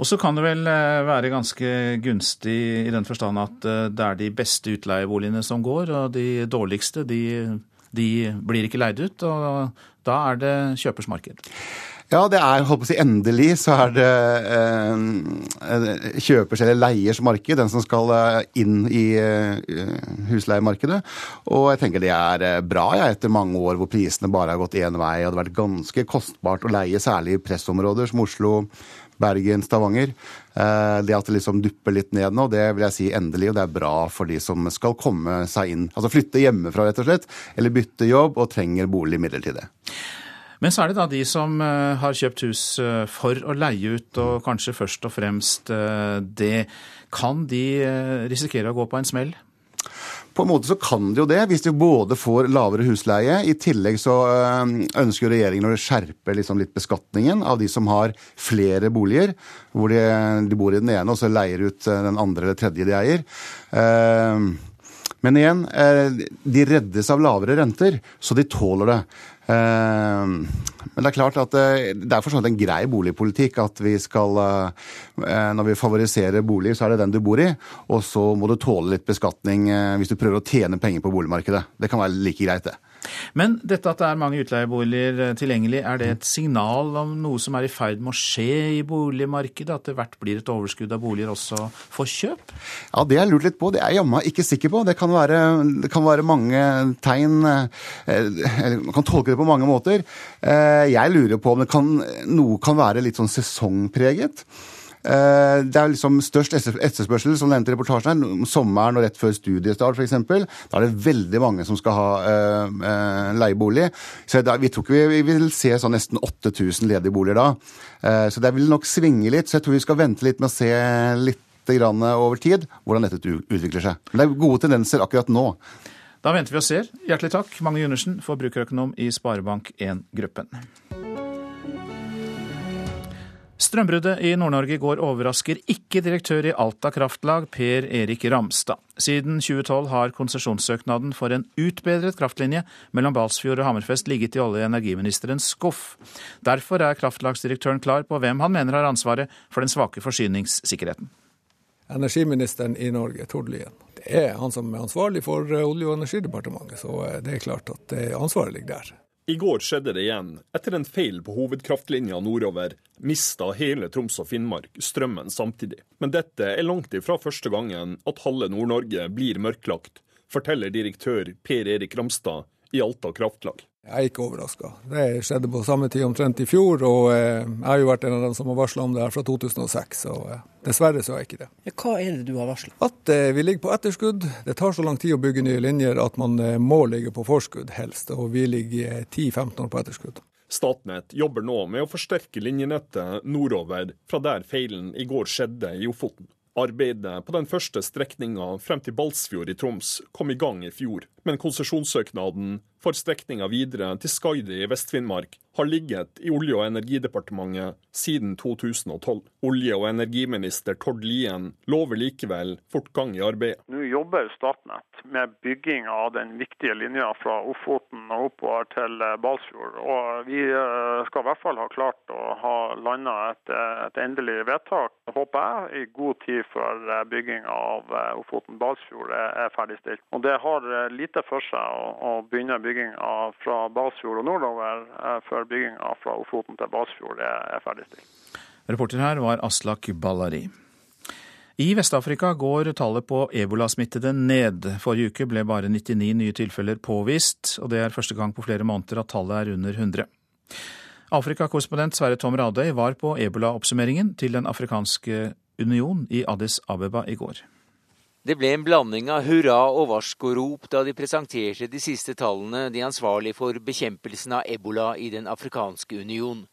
Og så kan det vel eh, være ganske gunstig i den forstand at det er de beste utleieboligene som går, og de dårligste de de blir ikke leid ut, og da er det kjøpers marked. Ja, det er, holdt på å si, endelig så er det eh, kjøpers eller leiers marked, den som skal eh, inn i eh, husleiemarkedet. Og jeg tenker det er eh, bra, ja, etter mange år hvor prisene bare har gått én vei. Og det har vært ganske kostbart å leie, særlig i pressområder som Oslo, Bergen, Stavanger. Eh, det at det liksom dupper litt ned nå, det vil jeg si endelig, og det er bra for de som skal komme seg inn. Altså flytte hjemmefra, rett og slett, eller bytte jobb og trenger bolig midlertidig. Men så er det da de som eh, har kjøpt hus eh, for å leie ut, og kanskje først og fremst det. Kan de risikere å gå på en smell? På en måte så kan de jo det, hvis de både får lavere husleie. I tillegg så ønsker regjeringen å skjerpe liksom litt beskatningen av de som har flere boliger. Hvor de, de, bor i den ene og så leier ut den andre eller tredje de eier. Men igjen, de reddes av lavere renter, så de tåler det. Eh, men det er klart at eh, det er for en grei boligpolitikk at vi skal eh, Når vi favoriserer bolig, så er det den du bor i. Og så må du tåle litt beskatning hvis du prøver å tjene penger på boligmarkedet. Det kan være like greit, det. Men dette at det er mange utleieboliger eh, tilgjengelig, er det et signal om noe som er i ferd med å skje i boligmarkedet? At det hvert blir et overskudd av boliger også for kjøp? Ja, Det har jeg lurt litt på. Det er jeg jammen ikke sikker på. Det kan være, det kan være mange tegn eh, eller Man kan tolke det på mange måter. Eh, jeg lurer på om kan, noe kan være litt sånn sesongpreget. Eh, det er liksom størst etterspørsel, som nevnte reportasjen, her, sommeren og rett før studiestart f.eks. Da er det veldig mange som skal ha uh, uh, leiebolig. Så da, vi tror ikke vi, vi vil se sånn nesten 8000 ledige boliger da. Så det vil nok svinge litt. Så jeg tror vi skal vente litt med å se litt over tid hvordan dette utvikler seg. Men det er gode tendenser akkurat nå. Da venter vi og ser. Hjertelig takk, Magne Gundersen, forbrukerøkonom i Sparebank1 Gruppen. Strømbruddet i Nord-Norge i går overrasker ikke direktør i Alta kraftlag, Per Erik Ramstad. Siden 2012 har konsesjonssøknaden for en utbedret kraftlinje mellom Balsfjord og Hammerfest ligget i olje- og energiministerens skuff. Derfor er kraftlagsdirektøren klar på hvem han mener har ansvaret for den svake forsyningssikkerheten. Energiministeren i Norge, Tord Lien. Det er han som er ansvarlig for Olje- og energidepartementet, så det er klart at ansvaret ligger der. I går skjedde det igjen. Etter en feil på hovedkraftlinja nordover mista hele Troms og Finnmark strømmen samtidig. Men dette er langt ifra første gangen at halve Nord-Norge blir mørklagt, forteller direktør Per Erik Ramstad i Alta kraftlag. Jeg er ikke overraska. Det skjedde på samme tid omtrent i fjor, og eh, jeg har jo vært en av dem som har varsla om det her fra 2006. Så eh, dessverre så er jeg ikke det. Ja, hva er det du har varsla? At eh, vi ligger på etterskudd. Det tar så lang tid å bygge nye linjer at man må ligge på forskudd helst, og vi ligger 10-15 år på etterskudd. Statnett jobber nå med å forsterke linjenettet nordover fra der feilen i går skjedde i Ofoten. Arbeidet på den første strekninga frem til Balsfjord i Troms kom i gang i fjor, men konsesjonssøknaden for strekninga videre til Skaidi i Vest-Finnmark har ligget i Olje- og energidepartementet siden 2012. Olje- og energiminister Tord Lien lover likevel fortgang i arbeidet. Nå jobber Statnett med bygging av den viktige linja fra Ofoten og oppover til Balsfjord. Og vi eh, skal i hvert fall ha klart å ha landa et, et, endelig vedtak, håper jeg, i god tid før eh, bygging av eh, Ofoten-Balsfjord er ferdigstilt. Og det har lite for seg å, å begynne bygginga fra Balsfjord og nordover før før bygginga fra Ofoten til Basfjord er ferdigstilt. Reporter her var Aslak Ballari. I Vest-Afrika går tallet på ebolasmittede ned. Forrige uke ble bare 99 nye tilfeller påvist, og det er første gang på flere måneder at tallet er under 100. Afrikakorrespondent Sverre Tom Radøy var på ebolaoppsummeringen til Den afrikanske union i Addis Abeba i går. Det ble en blanding av hurra og varskorop da de presenterte de siste tallene de ansvarlige for bekjempelsen av ebola i Den afrikanske union.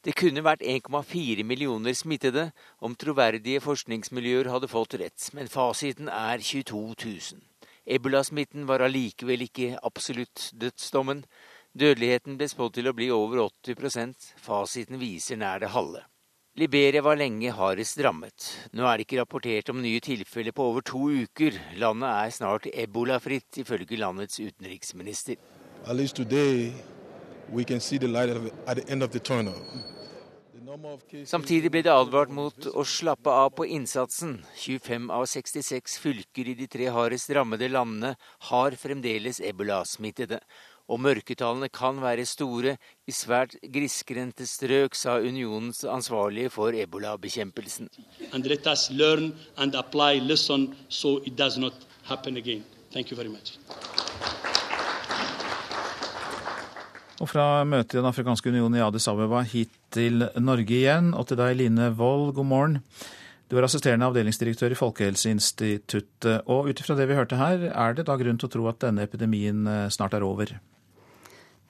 Det kunne vært 1,4 millioner smittede om troverdige forskningsmiljøer hadde fått rett, men fasiten er 22 000. Ebolasmitten var allikevel ikke absolutt dødsdommen. Dødeligheten ble spådd til å bli over 80% fasiten viser nær det halve. Liberia var lenge hardest rammet. Nå er det ikke rapportert om nye tilfeller på over to uker. Landet er snart ebolafritt, ifølge landets utenriksminister. Samtidig ble det advart mot å slappe av på innsatsen. 25 av 66 fylker i de tre hardest rammede landene har fremdeles ebolasmittede og mørketallene kan være store i svært grisgrendte strøk, sa unionens ansvarlige for ebolabekjempelsen. Og fra møtet i Den afrikanske union i Addis Abeba hit til Norge igjen, og til deg Line Wold, god morgen. Du er assisterende avdelingsdirektør i Folkehelseinstituttet. Og ut ifra det vi hørte her, er det da grunn til å tro at denne epidemien eh, snart er over?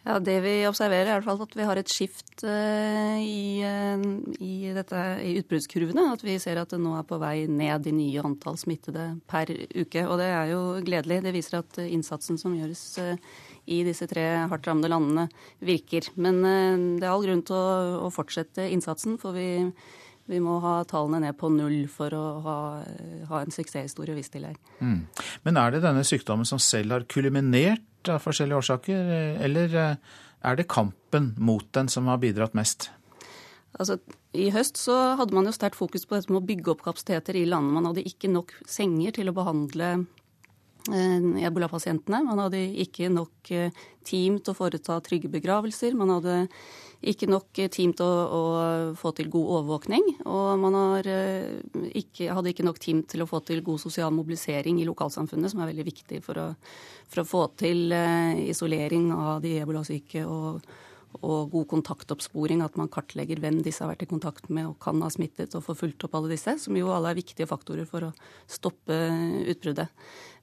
Ja, Det vi observerer, er i hvert fall at vi har et skift eh, i, eh, i, i utbruddskurvene. At vi ser at det nå er på vei ned i nye antall smittede per uke. Og det er jo gledelig. Det viser at innsatsen som gjøres eh, i disse tre hardt rammede landene, virker. Men det er all grunn til å, å fortsette innsatsen, for vi, vi må ha tallene ned på null for å ha, ha en suksesshistorie å vise til her. Mm. Men er det denne sykdommen som selv har kuliminert av forskjellige årsaker, eller eh, er det kampen mot den som har bidratt mest? Altså, I høst så hadde man jo sterkt fokus på dette med å bygge opp kapasiteter i landet. Man hadde ikke nok senger til å behandle eh, ebolapasientene. Man hadde ikke nok eh, team til å foreta trygge begravelser. Man hadde ikke nok team til å, å, få til god overvåkning. Og man eh, ikke, hadde ikke nok team til å få til god sosial mobilisering i lokalsamfunnet, som er veldig viktig for å, for å få til eh, isolering av de ebolasyke og, og god kontaktoppsporing, at man kartlegger hvem disse har vært i kontakt med og kan ha smittet, og får fulgt opp alle disse, som jo alle er viktige faktorer for å stoppe utbruddet.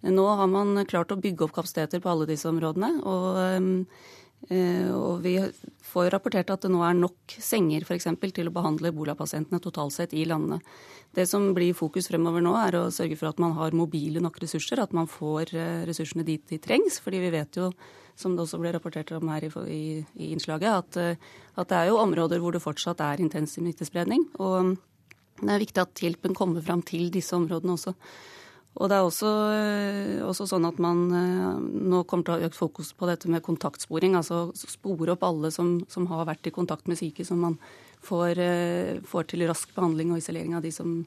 Nå har man klart å bygge opp kapasiteter på alle disse områdene. og Og vi får rapportert at det nå er nok senger for eksempel, til å behandle ebolapasientene totalt sett i landene. Det som blir fokus fremover nå, er å sørge for at man har mobile nok ressurser. At man får ressursene dit de trengs. fordi vi vet jo, som det også ble rapportert om her i, i, i innslaget, at, at, det er jo områder hvor det fortsatt er intensiv smittespredning. Og det er viktig at hjelpen kommer fram til disse områdene også. Og det er også, eh, også, sånn at man eh, nå kommer til å ha økt fokus på dette med kontaktsporing. Altså spore opp alle som, som har vært i kontakt med syke, som man får, eh, får, til rask behandling og isolering av de som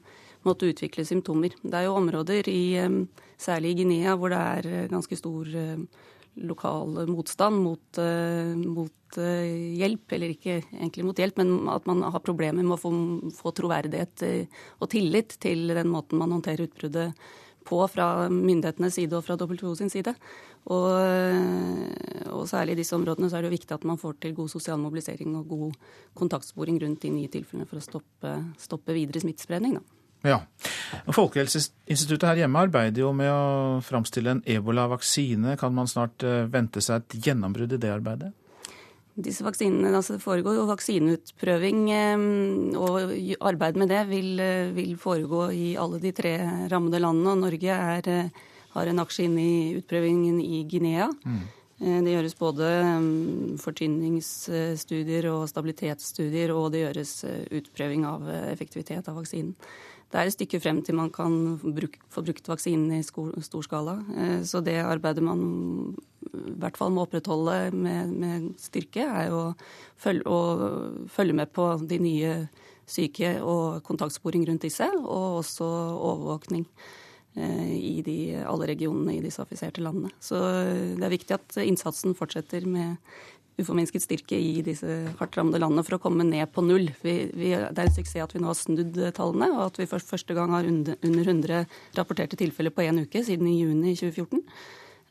måtte utvikle symptomer. Det er jo områder, i, særlig i Guinea, hvor det er ganske stor lokal motstand mot, mot, hjelp, eller ikke egentlig mot hjelp, men at man har problemer med å få, få troverdighet og tillit til den måten man håndterer utbruddet på fra myndighetenes side og fra WHO sin side. Og, og, særlig i disse områdene så er det viktig at man får til god sosial mobilisering og god kontaktsporing rundt de nye tilfellene for å stoppe, stoppe videre smittespredning. Da. Ja. Folkehelseinstituttet her hjemme arbeider jo med å framstille en ebolavaksine. Kan man snart eh, vente seg et gjennombrudd i det arbeidet? Disse vaksinene, altså Det foregår jo vaksineutprøving, eh, og arbeid med det vil, eh, vil, foregå i alle de tre rammede landene. og Norge er, eh, har en aksje inne i utprøvingen i Guinea. Mm. Det gjøres både fortynningsstudier og stabilitetsstudier, og det gjøres utprøving av effektivitet av vaksinen det er et stykke frem til man kan få brukt vaksinen i stor skala. Eh, så det arbeidet man i hvert fall må opprettholde med, med styrke, er å følge, å følge, med på de nye syke og kontaktsporing rundt disse, og også overvåkning eh, i de, alle regionene i disse affiserte landene. Så det er viktig at innsatsen fortsetter med uforminsket styrke i disse hardt rammede landene for å komme ned på null. Vi, vi, det er en suksess at vi nå har snudd tallene, og at vi for første gang har under, under 100 rapporterte tilfeller på én uke siden i juni 2014.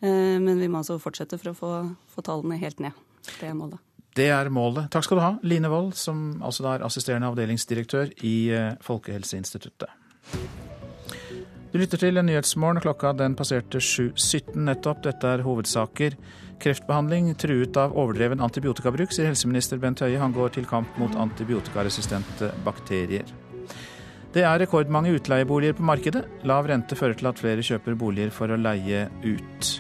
Eh, men vi må altså fortsette for å få, få tallene helt ned. Det er målet. Det er målet. Takk skal du ha, Line Wold, som altså er assisterende avdelingsdirektør i eh, Folkehelseinstituttet. Du lytter til Nyhetsmorgen. Klokka den passerte 7.17 nettopp. Dette er hovedsaker. Kreftbehandling truet av overdreven antibiotikabruk, sier helseminister Bent Høie. Han går til kamp mot antibiotikaresistente bakterier. Det er rekordmange utleieboliger på markedet. Lav rente fører til at flere kjøper boliger for å leie ut.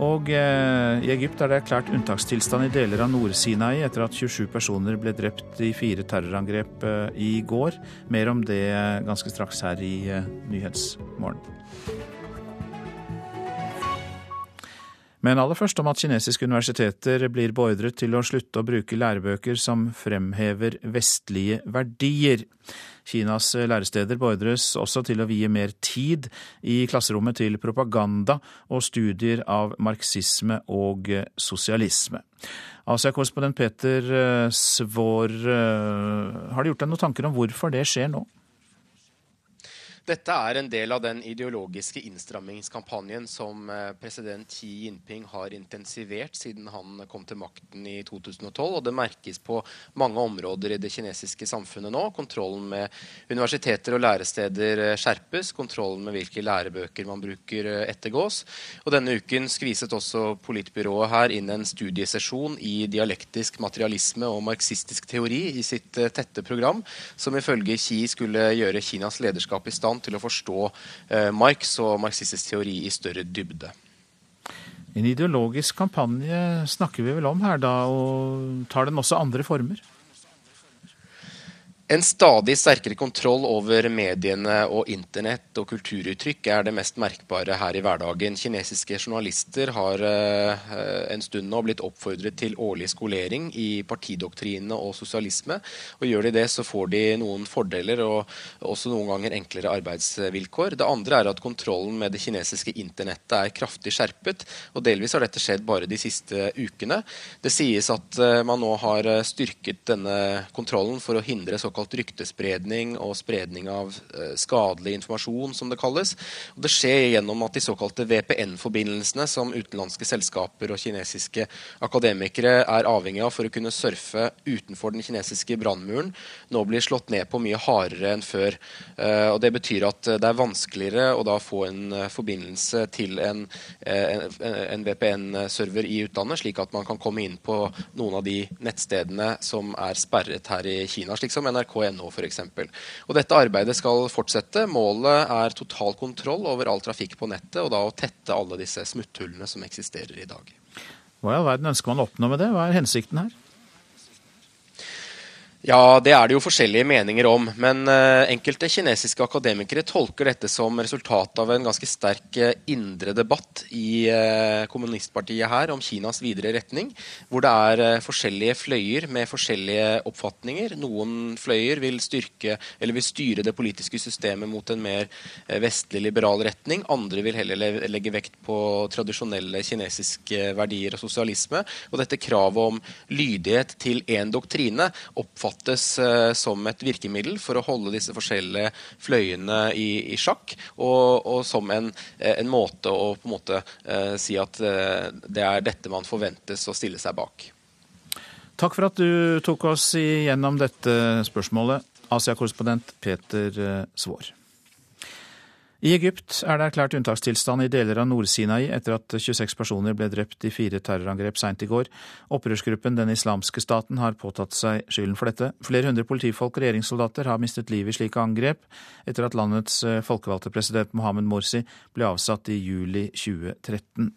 Og eh, i Egypt er det erklært unntakstilstand i deler av Nord-Sinai etter at 27 personer ble drept i fire terrorangrep eh, i går. Mer om det ganske straks her i eh, Nyhetsmorgen. Men aller først om at kinesiske universiteter blir beordret til å slutte å bruke lærebøker som fremhever vestlige verdier. Kinas læresteder beordres også til å vie mer tid i klasserommet til propaganda og studier av marxisme og sosialisme. Asia-korrespondent Peter Svår, har du gjort deg noen tanker om hvorfor det skjer nå? Dette er en del av den ideologiske innstrammingskampanjen som eh, president Xi Jinping har intensivert siden han kom til makten i 2012. Og det merkes på mange områder i det kinesiske samfunnet nå. Kontrollen med universiteter og læresteder eh, skjerpes. Kontrollen med hvilke lærebøker man bruker, eh, ettergås. Og denne uken skviset også politbyrået her inn en studiesesjon i dialektisk materialisme og marxistisk teori i sitt tette program, som ifølge Xi skulle gjøre Kinas lederskap i stand stand til å forstå eh, Marx og marxistisk teori i større dybde. En ideologisk kampanje snakker vi vel om her, da, og tar den også andre former? En stadig sterkere kontroll over mediene og internett og kulturuttrykk er det mest merkbare her i hverdagen. Kinesiske journalister har uh, en stund nå blitt oppfordret til årlig skolering i partidoktrine og sosialisme. Og Gjør de det, så får de noen fordeler og også noen ganger enklere arbeidsvilkår. Det andre er at kontrollen med det kinesiske internettet er kraftig skjerpet, og delvis har dette skjedd bare de siste ukene. Det sies at uh, man nå har styrket denne kontrollen for å hindre såkalt såkalt ryktespredning og spredning av eh, skadelig informasjon, som det kalles. Og det skjer gjennom at de såkalte VPN-forbindelsene som utenlandske selskaper og kinesiske akademikere er avhengig av for å kunne surfe utenfor den kinesiske brannmuren, nå blir slått ned på mye hardere enn før. Og Det betyr at det er vanskeligere å da få en forbindelse til en, en, en VPN-server i utlandet, slik at man kan komme inn på noen av de nettstedene som er sperret her i Kina, slik som nrk.no f.eks. Dette arbeidet skal fortsette. Målet er total kontroll over all trafikk på nettet, og da å tette alle disse smutthullene som eksisterer i dag. Hva i all verden ønsker man å oppnå med det? Hva er hensikten her? Ja, det er det jo forskjellige meninger om. Men uh, enkelte kinesiske akademikere tolker dette som resultat av en ganske sterk uh, indre debatt i uh, kommunistpartiet her om Kinas videre retning, hvor det er forskjellige fløyer med forskjellige oppfatninger. Noen fløyer vil styrke eller vil styre det politiske systemet mot en mer vestlig liberal retning. Andre vil heller legge vekt på tradisjonelle kinesiske verdier og sosialisme. Og dette kravet om lydighet til én doktrine oppfattes oppfattes eh, som et virkemiddel for å holde disse forskjellige fløyene i, i sjakk, og, og, som en, eh, en, måte å på en måte eh, si at det er dette man forventes å stille seg bak. Takk for at du tok oss igjennom dette spørsmålet, Asia-korrespondent Peter Svaar. I Egypt er det erklært unntakstilstand i deler av Nord-Sinai etter at 26 personer ble drept i fire terrorangrep seint i går. Opprørsgruppen Den islamske staten har påtatt seg skylden for dette. Flere hundre politifolk og regjeringssoldater har mistet livet i slike angrep etter at landets eh, folkevalgte president Mohammed Morsi ble avsatt i juli 2013.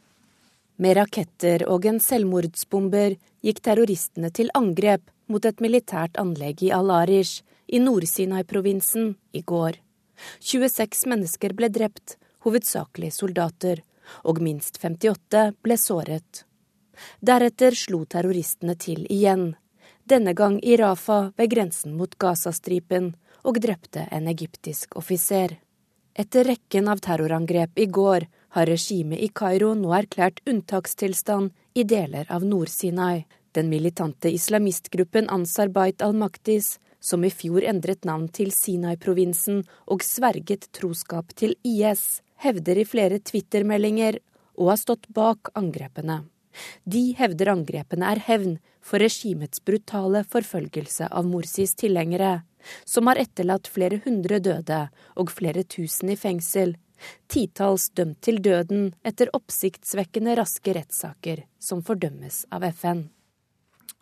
Med raketter og en selvmordsbomber gikk terroristene til angrep mot et militært anlegg i Al-Arish i Nord-Sinai-provinsen i går. 26 mennesker ble drept, hovedsakelig soldater, og minst 58 ble såret. Deretter slo terroristene til igjen, denne gang i Rafa ved grensen mot Gazastripen, og drepte en egyptisk offiser. Etter rekken av terrorangrep i går har regimet i Kairo nå erklært unntakstilstand i deler av Nord-Sinai. Den militante islamistgruppen Ansar Bait al-Maktis som i fjor endret navn til Sinai-provinsen og sverget troskap til IS, hevder i flere Twitter-meldinger har ha stått bak angrepene. De hevder angrepene er hevn for regimets brutale forfølgelse av Morsis tilhengere, som har etterlatt flere hundre døde og flere tusen i fengsel, titalls dømt til døden etter oppsiktsvekkende raske rettssaker som fordømmes av FN.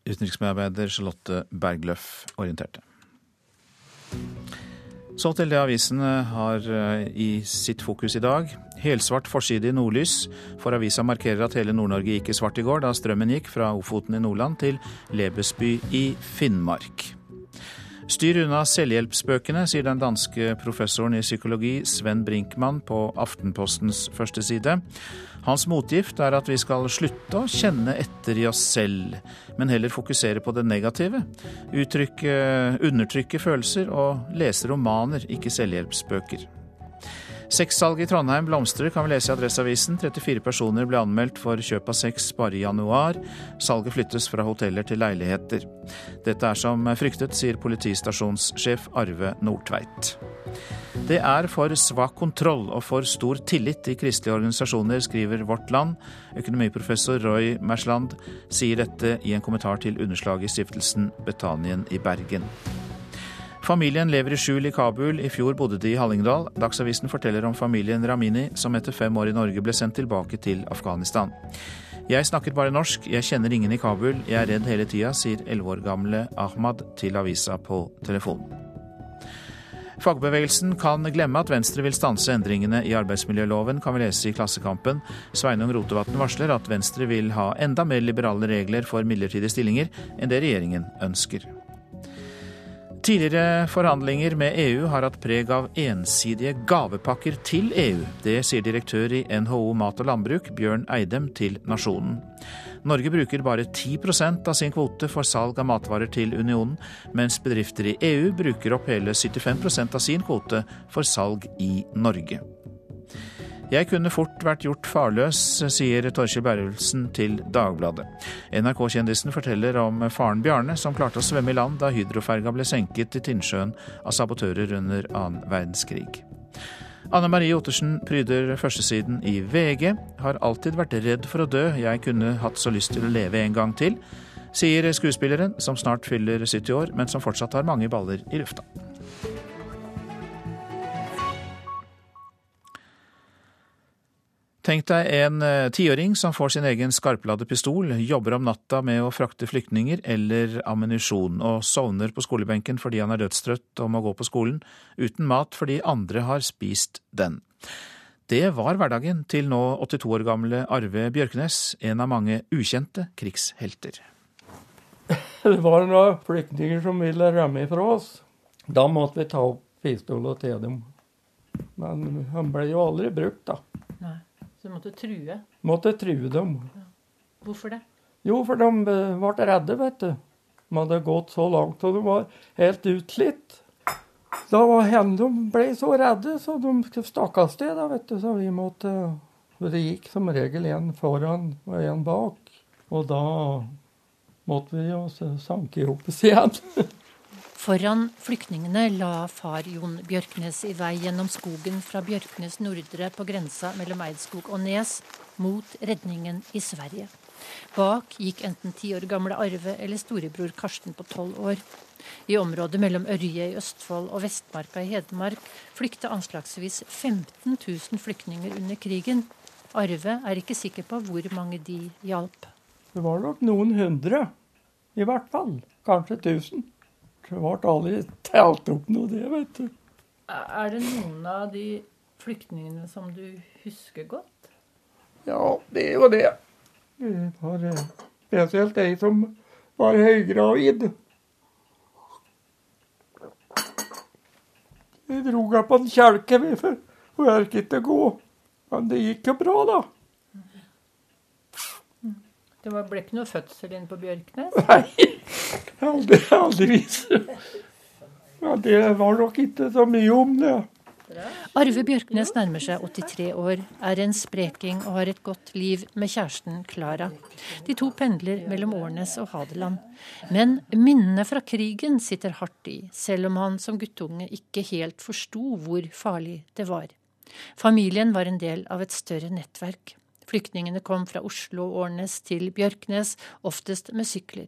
Utenriksmedarbeider Charlotte Bergløff orienterte. Så til det avisene har eh, i sitt fokus i dag. Helsvart forside i Nordlys, for avisa markerer at hele Nord-Norge gikk i svart i går da strømmen gikk fra Ofoten i Nordland til Lebesby i Finnmark. Styr unna selvhjelpsbøkene, sier den danske professoren i psykologi Sven Brinkmann på Aftenpostens første side. Hans motgift er at vi skal slutte å kjenne etter i oss selv, men heller fokusere på det negative. Uttrykke, undertrykke følelser og lese romaner, ikke selvhjelpsbøker. Sexsalget i Trondheim blomstrer, kan vi lese i Adresseavisen. 34 personer ble anmeldt for kjøp av sex bare i januar. Salget flyttes fra hoteller til leiligheter. Dette er som fryktet, sier politistasjonssjef Arve Nordtveit. Det er for svak kontroll og for stor tillit i kristelige organisasjoner, skriver Vårt Land. Økonomiprofessor Roy Mersland sier dette i en kommentar til underslaget i stiftelsen Betanien i Bergen. Familien lever i skjul i Kabul. I fjor bodde de i Hallingdal. Dagsavisen forteller om familien Ramini, som etter fem år i Norge ble sendt tilbake til Afghanistan. Jeg snakker bare norsk, jeg kjenner ingen i Kabul, jeg er redd hele tida, sier elleve år gamle Ahmad til avisa på telefon. Fagbevegelsen kan glemme at Venstre vil stanse endringene i arbeidsmiljøloven, kan vi lese i Klassekampen. Sveinung Rotevatn varsler at Venstre vil ha enda mer liberale regler for midlertidige stillinger enn det regjeringen ønsker. Tidligere forhandlinger med EU har hatt preg av ensidige gavepakker til EU. Det sier direktør i NHO mat og landbruk, Bjørn Eidem, til Nasjonen. Norge bruker bare 10% av sin kvote for salg av matvarer til unionen, mens bedrifter i EU bruker opp hele 75% av sin kvote for salg i Norge. Jeg kunne fort vært gjort farløs, sier Torkjell Berrulsen til Dagbladet. NRK-kjendisen forteller om faren Bjarne, som klarte å svømme i land da hydroferga ble senket i Tinnsjøen av sabotører under annen verdenskrig. Anne Marie Ottersen pryder førstesiden i VG. Har alltid vært redd for å dø, jeg kunne hatt så lyst til å leve en gang til, sier skuespilleren, som snart fyller 70 år, men som fortsatt har mange baller i lufta. Tenk deg en eh, tiåring som får sin egen skarpladde pistol, jobber om natta med å frakte flyktninger eller ammunisjon, og sovner på skolebenken fordi han er dødstrøtt og må gå på skolen, uten mat fordi andre har spist den. Det var hverdagen til nå 82 år gamle Arve Bjørknes, en av mange ukjente krigshelter. Det var noen flyktninger som ville rømme fra oss. Da måtte vi ta opp pistolen til dem. Men han ble jo aldri brukt, da. Nei. Så du måtte true? Måtte true dem. Ja. Hvorfor det? Jo, for de eh, ble redde, vet du. De hadde gått så langt, og de var helt utslitt. Da var henne De ble så redde, så de stakk av sted, da, vet du. Så vi måtte Det gikk som regel en foran og en bak. Og da måtte vi jo sanke i hop igjen. Foran flyktningene la far Jon Bjørknes i vei gjennom skogen fra Bjørknes nordre på grensa mellom Eidskog og Nes mot redningen i Sverige. Bak gikk enten ti år gamle Arve eller storebror Karsten på tolv år. I området mellom Ørje i Østfold og Vestmarka i Hedmark flykta anslagsvis 15 000 flyktninger under krigen. Arve er ikke sikker på hvor mange de hjalp. Det var nok noen hundre. I hvert fall. Kanskje tusen ble aldri telt opp noe, det, vet du. Er det noen av de flyktningene som du husker godt? Ja, det er jo det. Det var eh, spesielt ei som var høygravid. Vi dro henne på en kjelke, for hun orket ikke gå. Men det gikk jo bra, da. Det ble ikke noe fødsel inne på Bjørknes? Nei, aldrivis. Ja, det var nok ikke så mye om det. Arve Bjørknes nærmer seg 83 år, er en spreking og har et godt liv med kjæresten Klara. De to pendler mellom Årnes og Hadeland. Men minnene fra krigen sitter hardt i, selv om han som guttunge ikke helt forsto hvor farlig det var. Familien var en del av et større nettverk. Flyktningene kom fra Oslo og Årnes til Bjørknes, oftest med sykler.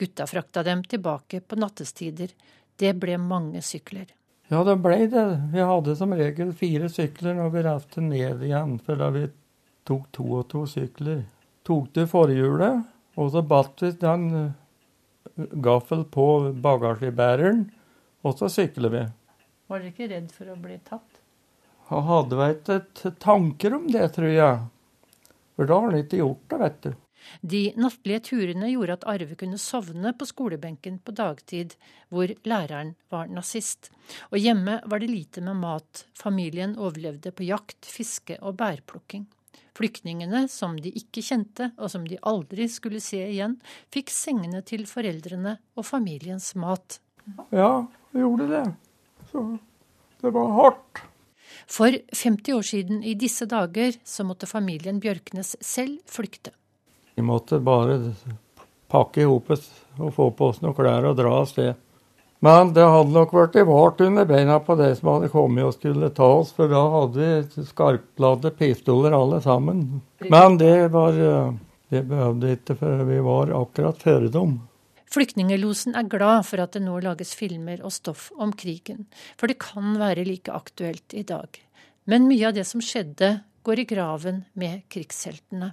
Gutta frakta dem tilbake på nattestider. Det ble mange sykler. Ja, det ble det. Vi hadde som regel fire sykler når vi reiste ned igjen, for da vi tok to og to sykler. Tok du forhjulet, og så batt vi den eh, gaffel på bagasjebæreren, og så sykler vi. Var dere ikke redd for å bli tatt? Jeg hadde vel ikke tanker om det, tror jeg. For da har han ikke gjort det, vet du. De nattlige turene gjorde at Arve kunne sovne på skolebenken på dagtid, hvor læreren var nazist. Og hjemme var det lite med mat, familien overlevde på jakt, fiske og bærplukking. Flyktningene, som de ikke kjente og som de aldri skulle se igjen, fikk sengene til foreldrene og familiens mat. Ja, vi gjorde det. Så det var hardt. For 50 år siden i disse dager så måtte familien Bjørknes selv flykte. Vi måtte bare pakke i hop og få på oss noen klær og dra av sted. Men det hadde nok blitt vart under beina på de som hadde kommet og skulle ta oss, for da hadde vi skarpladde pistoler alle sammen. Men det var Det behøvde ikke, for vi var akkurat før dem. Flyktningelosen er glad for at det nå lages filmer og stoff om krigen, for det kan være like aktuelt i dag. Men mye av det som skjedde, går i graven med krigsheltene.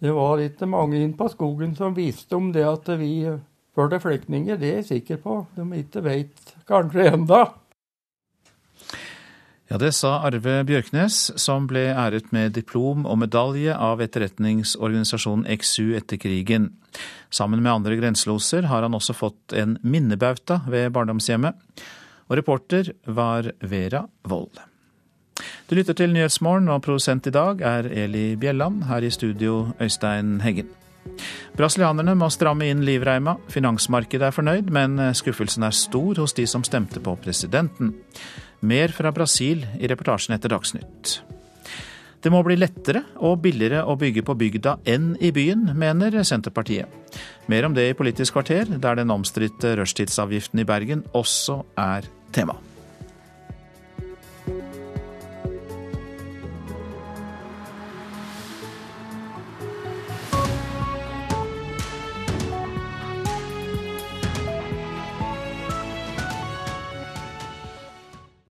Det var ikke mange inn på skogen som visste om det at vi ble flyktninger, det er jeg sikker på. De ikke veit kanskje enda. Ja, det sa Arve Bjørknes, som ble æret med diplom og medalje av etterretningsorganisasjonen XU etter krigen. Sammen med andre grenseloser har han også fått en minnebauta ved barndomshjemmet. Og reporter var Vera Wold. Du lytter til Nyhetsmorgen, og produsent i dag er Eli Bjelland. Her i studio Øystein Heggen. Brasilianerne må stramme inn livreima. Finansmarkedet er fornøyd, men skuffelsen er stor hos de som stemte på presidenten. Mer fra Brasil i reportasjen etter Dagsnytt. Det må bli lettere og billigere å bygge på bygda enn i byen, mener Senterpartiet. Mer om det i Politisk kvarter, der den omstridte rushtidsavgiften i Bergen også er tema.